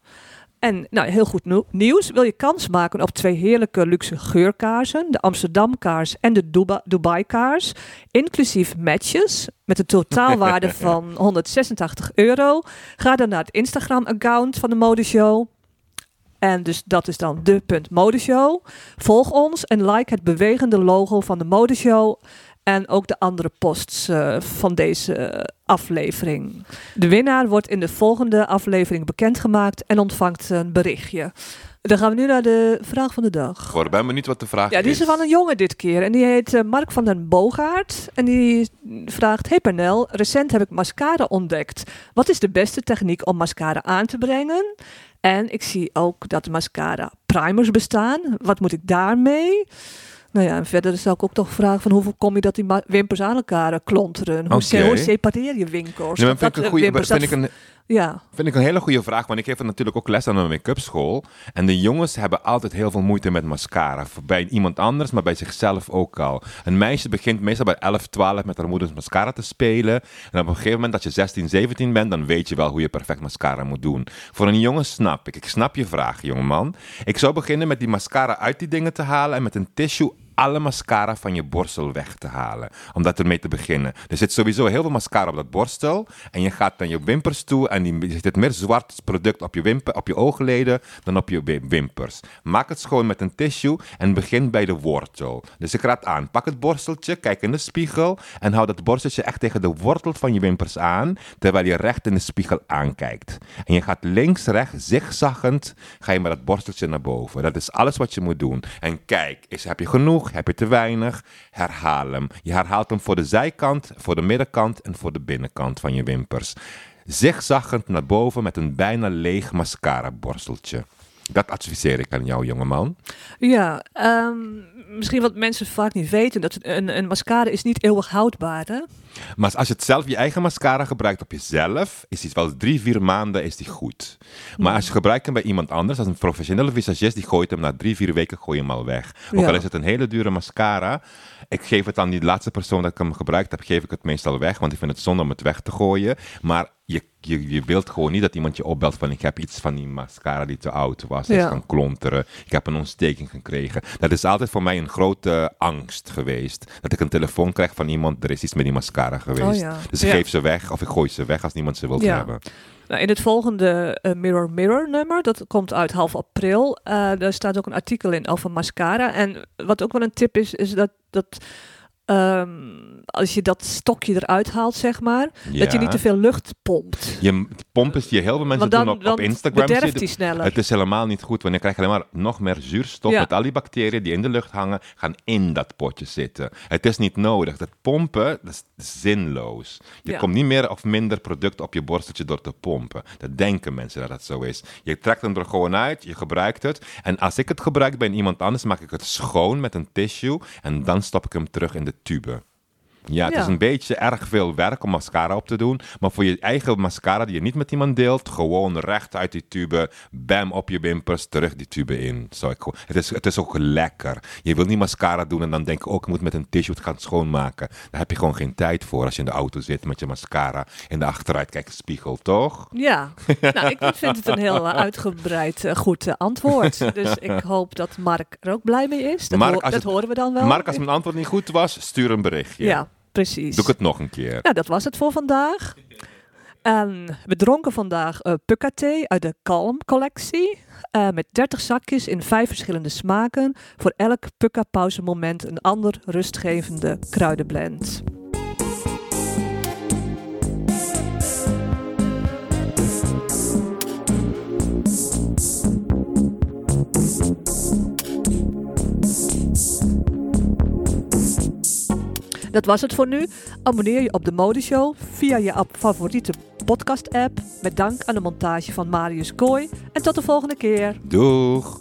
En nou, heel goed nieuw- nieuws. Wil je kans maken op twee heerlijke luxe geurkaarsen? De Amsterdam kaars en de Duba- Dubai kaars. Inclusief matches. Met een totaalwaarde van 186 euro. Ga dan naar het Instagram account van de modeshow. En dus dat is dan de punt modeshow. Volg ons en like het bewegende logo van de modeshow. En ook de andere posts eh, van deze aflevering. De winnaar wordt in de volgende aflevering bekendgemaakt en ontvangt een berichtje. Dan gaan we nu naar de vraag van de dag. Ik ben benieuwd wat de vraag Ja, die is van een jongen dit keer. En die heet eh, Mark van den Boogaard. En die vraagt: Hey Pernel, recent heb ik mascara ontdekt. Wat is de beste techniek om mascara aan te brengen? En ik zie ook dat mascara primers bestaan. Wat moet ik daarmee? Nou ja, en verder zou ik ook toch vragen van hoeveel kom je dat die wimpers aan elkaar eh, klonteren? Hoe, Oké. hoe separeer je winkels? Nee, Want vind ik, dat, een eh, wimpers, vind, dat- ik een, Ja, vind ik een hele goede vraag, want ik geef natuurlijk ook les aan een make-up school. En de jongens hebben altijd heel veel moeite met mascara. Bij iemand anders, maar bij zichzelf ook al. Een meisje begint meestal bij 11, 12 met haar moeders mascara te spelen. En op een gegeven moment dat je 16, 17 bent, dan weet je wel hoe je perfect mascara moet doen. Voor een jongen snap ik. Ik snap je vraag, jongeman. Ik zou beginnen met die mascara uit die dingen te halen en met een tissue alle mascara van je borstel weg te halen. Om dat ermee te beginnen. Er zit sowieso heel veel mascara op dat borstel. En je gaat naar je wimpers toe en die, er zit meer zwart product op je, wimper, op je oogleden dan op je wi- wimpers. Maak het schoon met een tissue en begin bij de wortel. Dus ik raad aan, pak het borsteltje, kijk in de spiegel en hou dat borsteltje echt tegen de wortel van je wimpers aan, terwijl je recht in de spiegel aankijkt. En je gaat links, rechts, zigzaggend, ga je met dat borsteltje naar boven. Dat is alles wat je moet doen. En kijk, is, heb je genoeg, heb je te weinig, herhaal hem. Je herhaalt hem voor de zijkant, voor de middenkant en voor de binnenkant van je wimpers. Zigzaggend naar boven met een bijna leeg mascara borsteltje. Dat adviseer ik aan jou, jongeman. ja ehm, misschien wat mensen vaak niet weten: dat een, een mascara is niet eeuwig houdbaar. Hè? Maar als je het zelf, je eigen mascara gebruikt op jezelf, is die wel drie, vier maanden is die goed. Maar als je gebruikt hem bij iemand anders, als een professionele visagist, die gooit hem na drie, vier weken gooi je hem al weg. Ook Ja. al is het een hele dure mascara, ik geef het aan die laatste persoon dat ik hem gebruikt heb, geef ik het meestal weg, want ik vind het zonde om het weg te gooien. Maar je, je, je wilt gewoon niet dat iemand je opbelt van ik heb iets van die mascara die te oud was, dat is Ja. gaan klonteren, ik heb een ontsteking gekregen. Dat is altijd voor mij een grote angst geweest, dat ik een telefoon krijg van iemand, er is iets met die mascara geweest. Oh ja. Dus ik Ja. geef ze weg of ik gooi ze weg als niemand ze wil Ja. hebben. Nou, in het volgende eh, Mirror Mirror nummer, dat komt uit half april, eh, daar staat ook een artikel in over mascara. En wat ook wel een tip is, is dat, dat ehm, als je dat stokje eruit haalt, zeg maar, dat je niet te veel lucht pompt. Je pomp is die heel veel mensen dan, doen op, op Instagram. die sneller. Het is helemaal niet goed, want je krijgt alleen maar nog meer zuurstof. Ja. Met al die bacteriën die in de lucht hangen, gaan in dat potje zitten. Het is niet nodig. Dat pompen, dat is zinloos. Je Ja. komt niet meer of minder product op je borsteltje door te pompen. Dat denken mensen dat dat zo is. Je trekt hem er gewoon uit, je gebruikt het. En als ik het gebruik bij iemand anders, maak ik het schoon met een tissue. En dan stop ik hem terug in de tube. Ja, het Ja. is een beetje erg veel werk om mascara op te doen. Maar voor je eigen mascara die je niet met iemand deelt, gewoon recht uit die tube, bam op je wimpers, terug die tube in. Zo, ik, het, is, het is ook lekker. Je wil niet mascara doen en dan denk je ook, ik moet met een tissue het gaan schoonmaken. Daar heb je gewoon geen tijd voor als je in de auto zit met je mascara in de achteruit kijkt spiegel, toch? Ja, nou, ik vind het een heel eh, uitgebreid eh, goed eh, antwoord. Dus ik hoop dat Mark er ook blij mee is. Dat, Mark, hoor- als dat het- horen we dan wel. Mark, als mijn antwoord niet goed was, stuur een berichtje. Ja, precies. Doe ik het nog een keer. Nou, dat was het voor vandaag. En we dronken vandaag uh, thee uit de Kalm collectie. eh, met 30 zakjes in vijf verschillende smaken. Voor elk Pukka pauzemoment een ander rustgevende kruidenblend. Dat was het voor nu. Abonneer je op de Modeshow via je app, favoriete podcast-app. Met dank aan de montage van Marius Kooi. En tot de volgende keer. Doeg!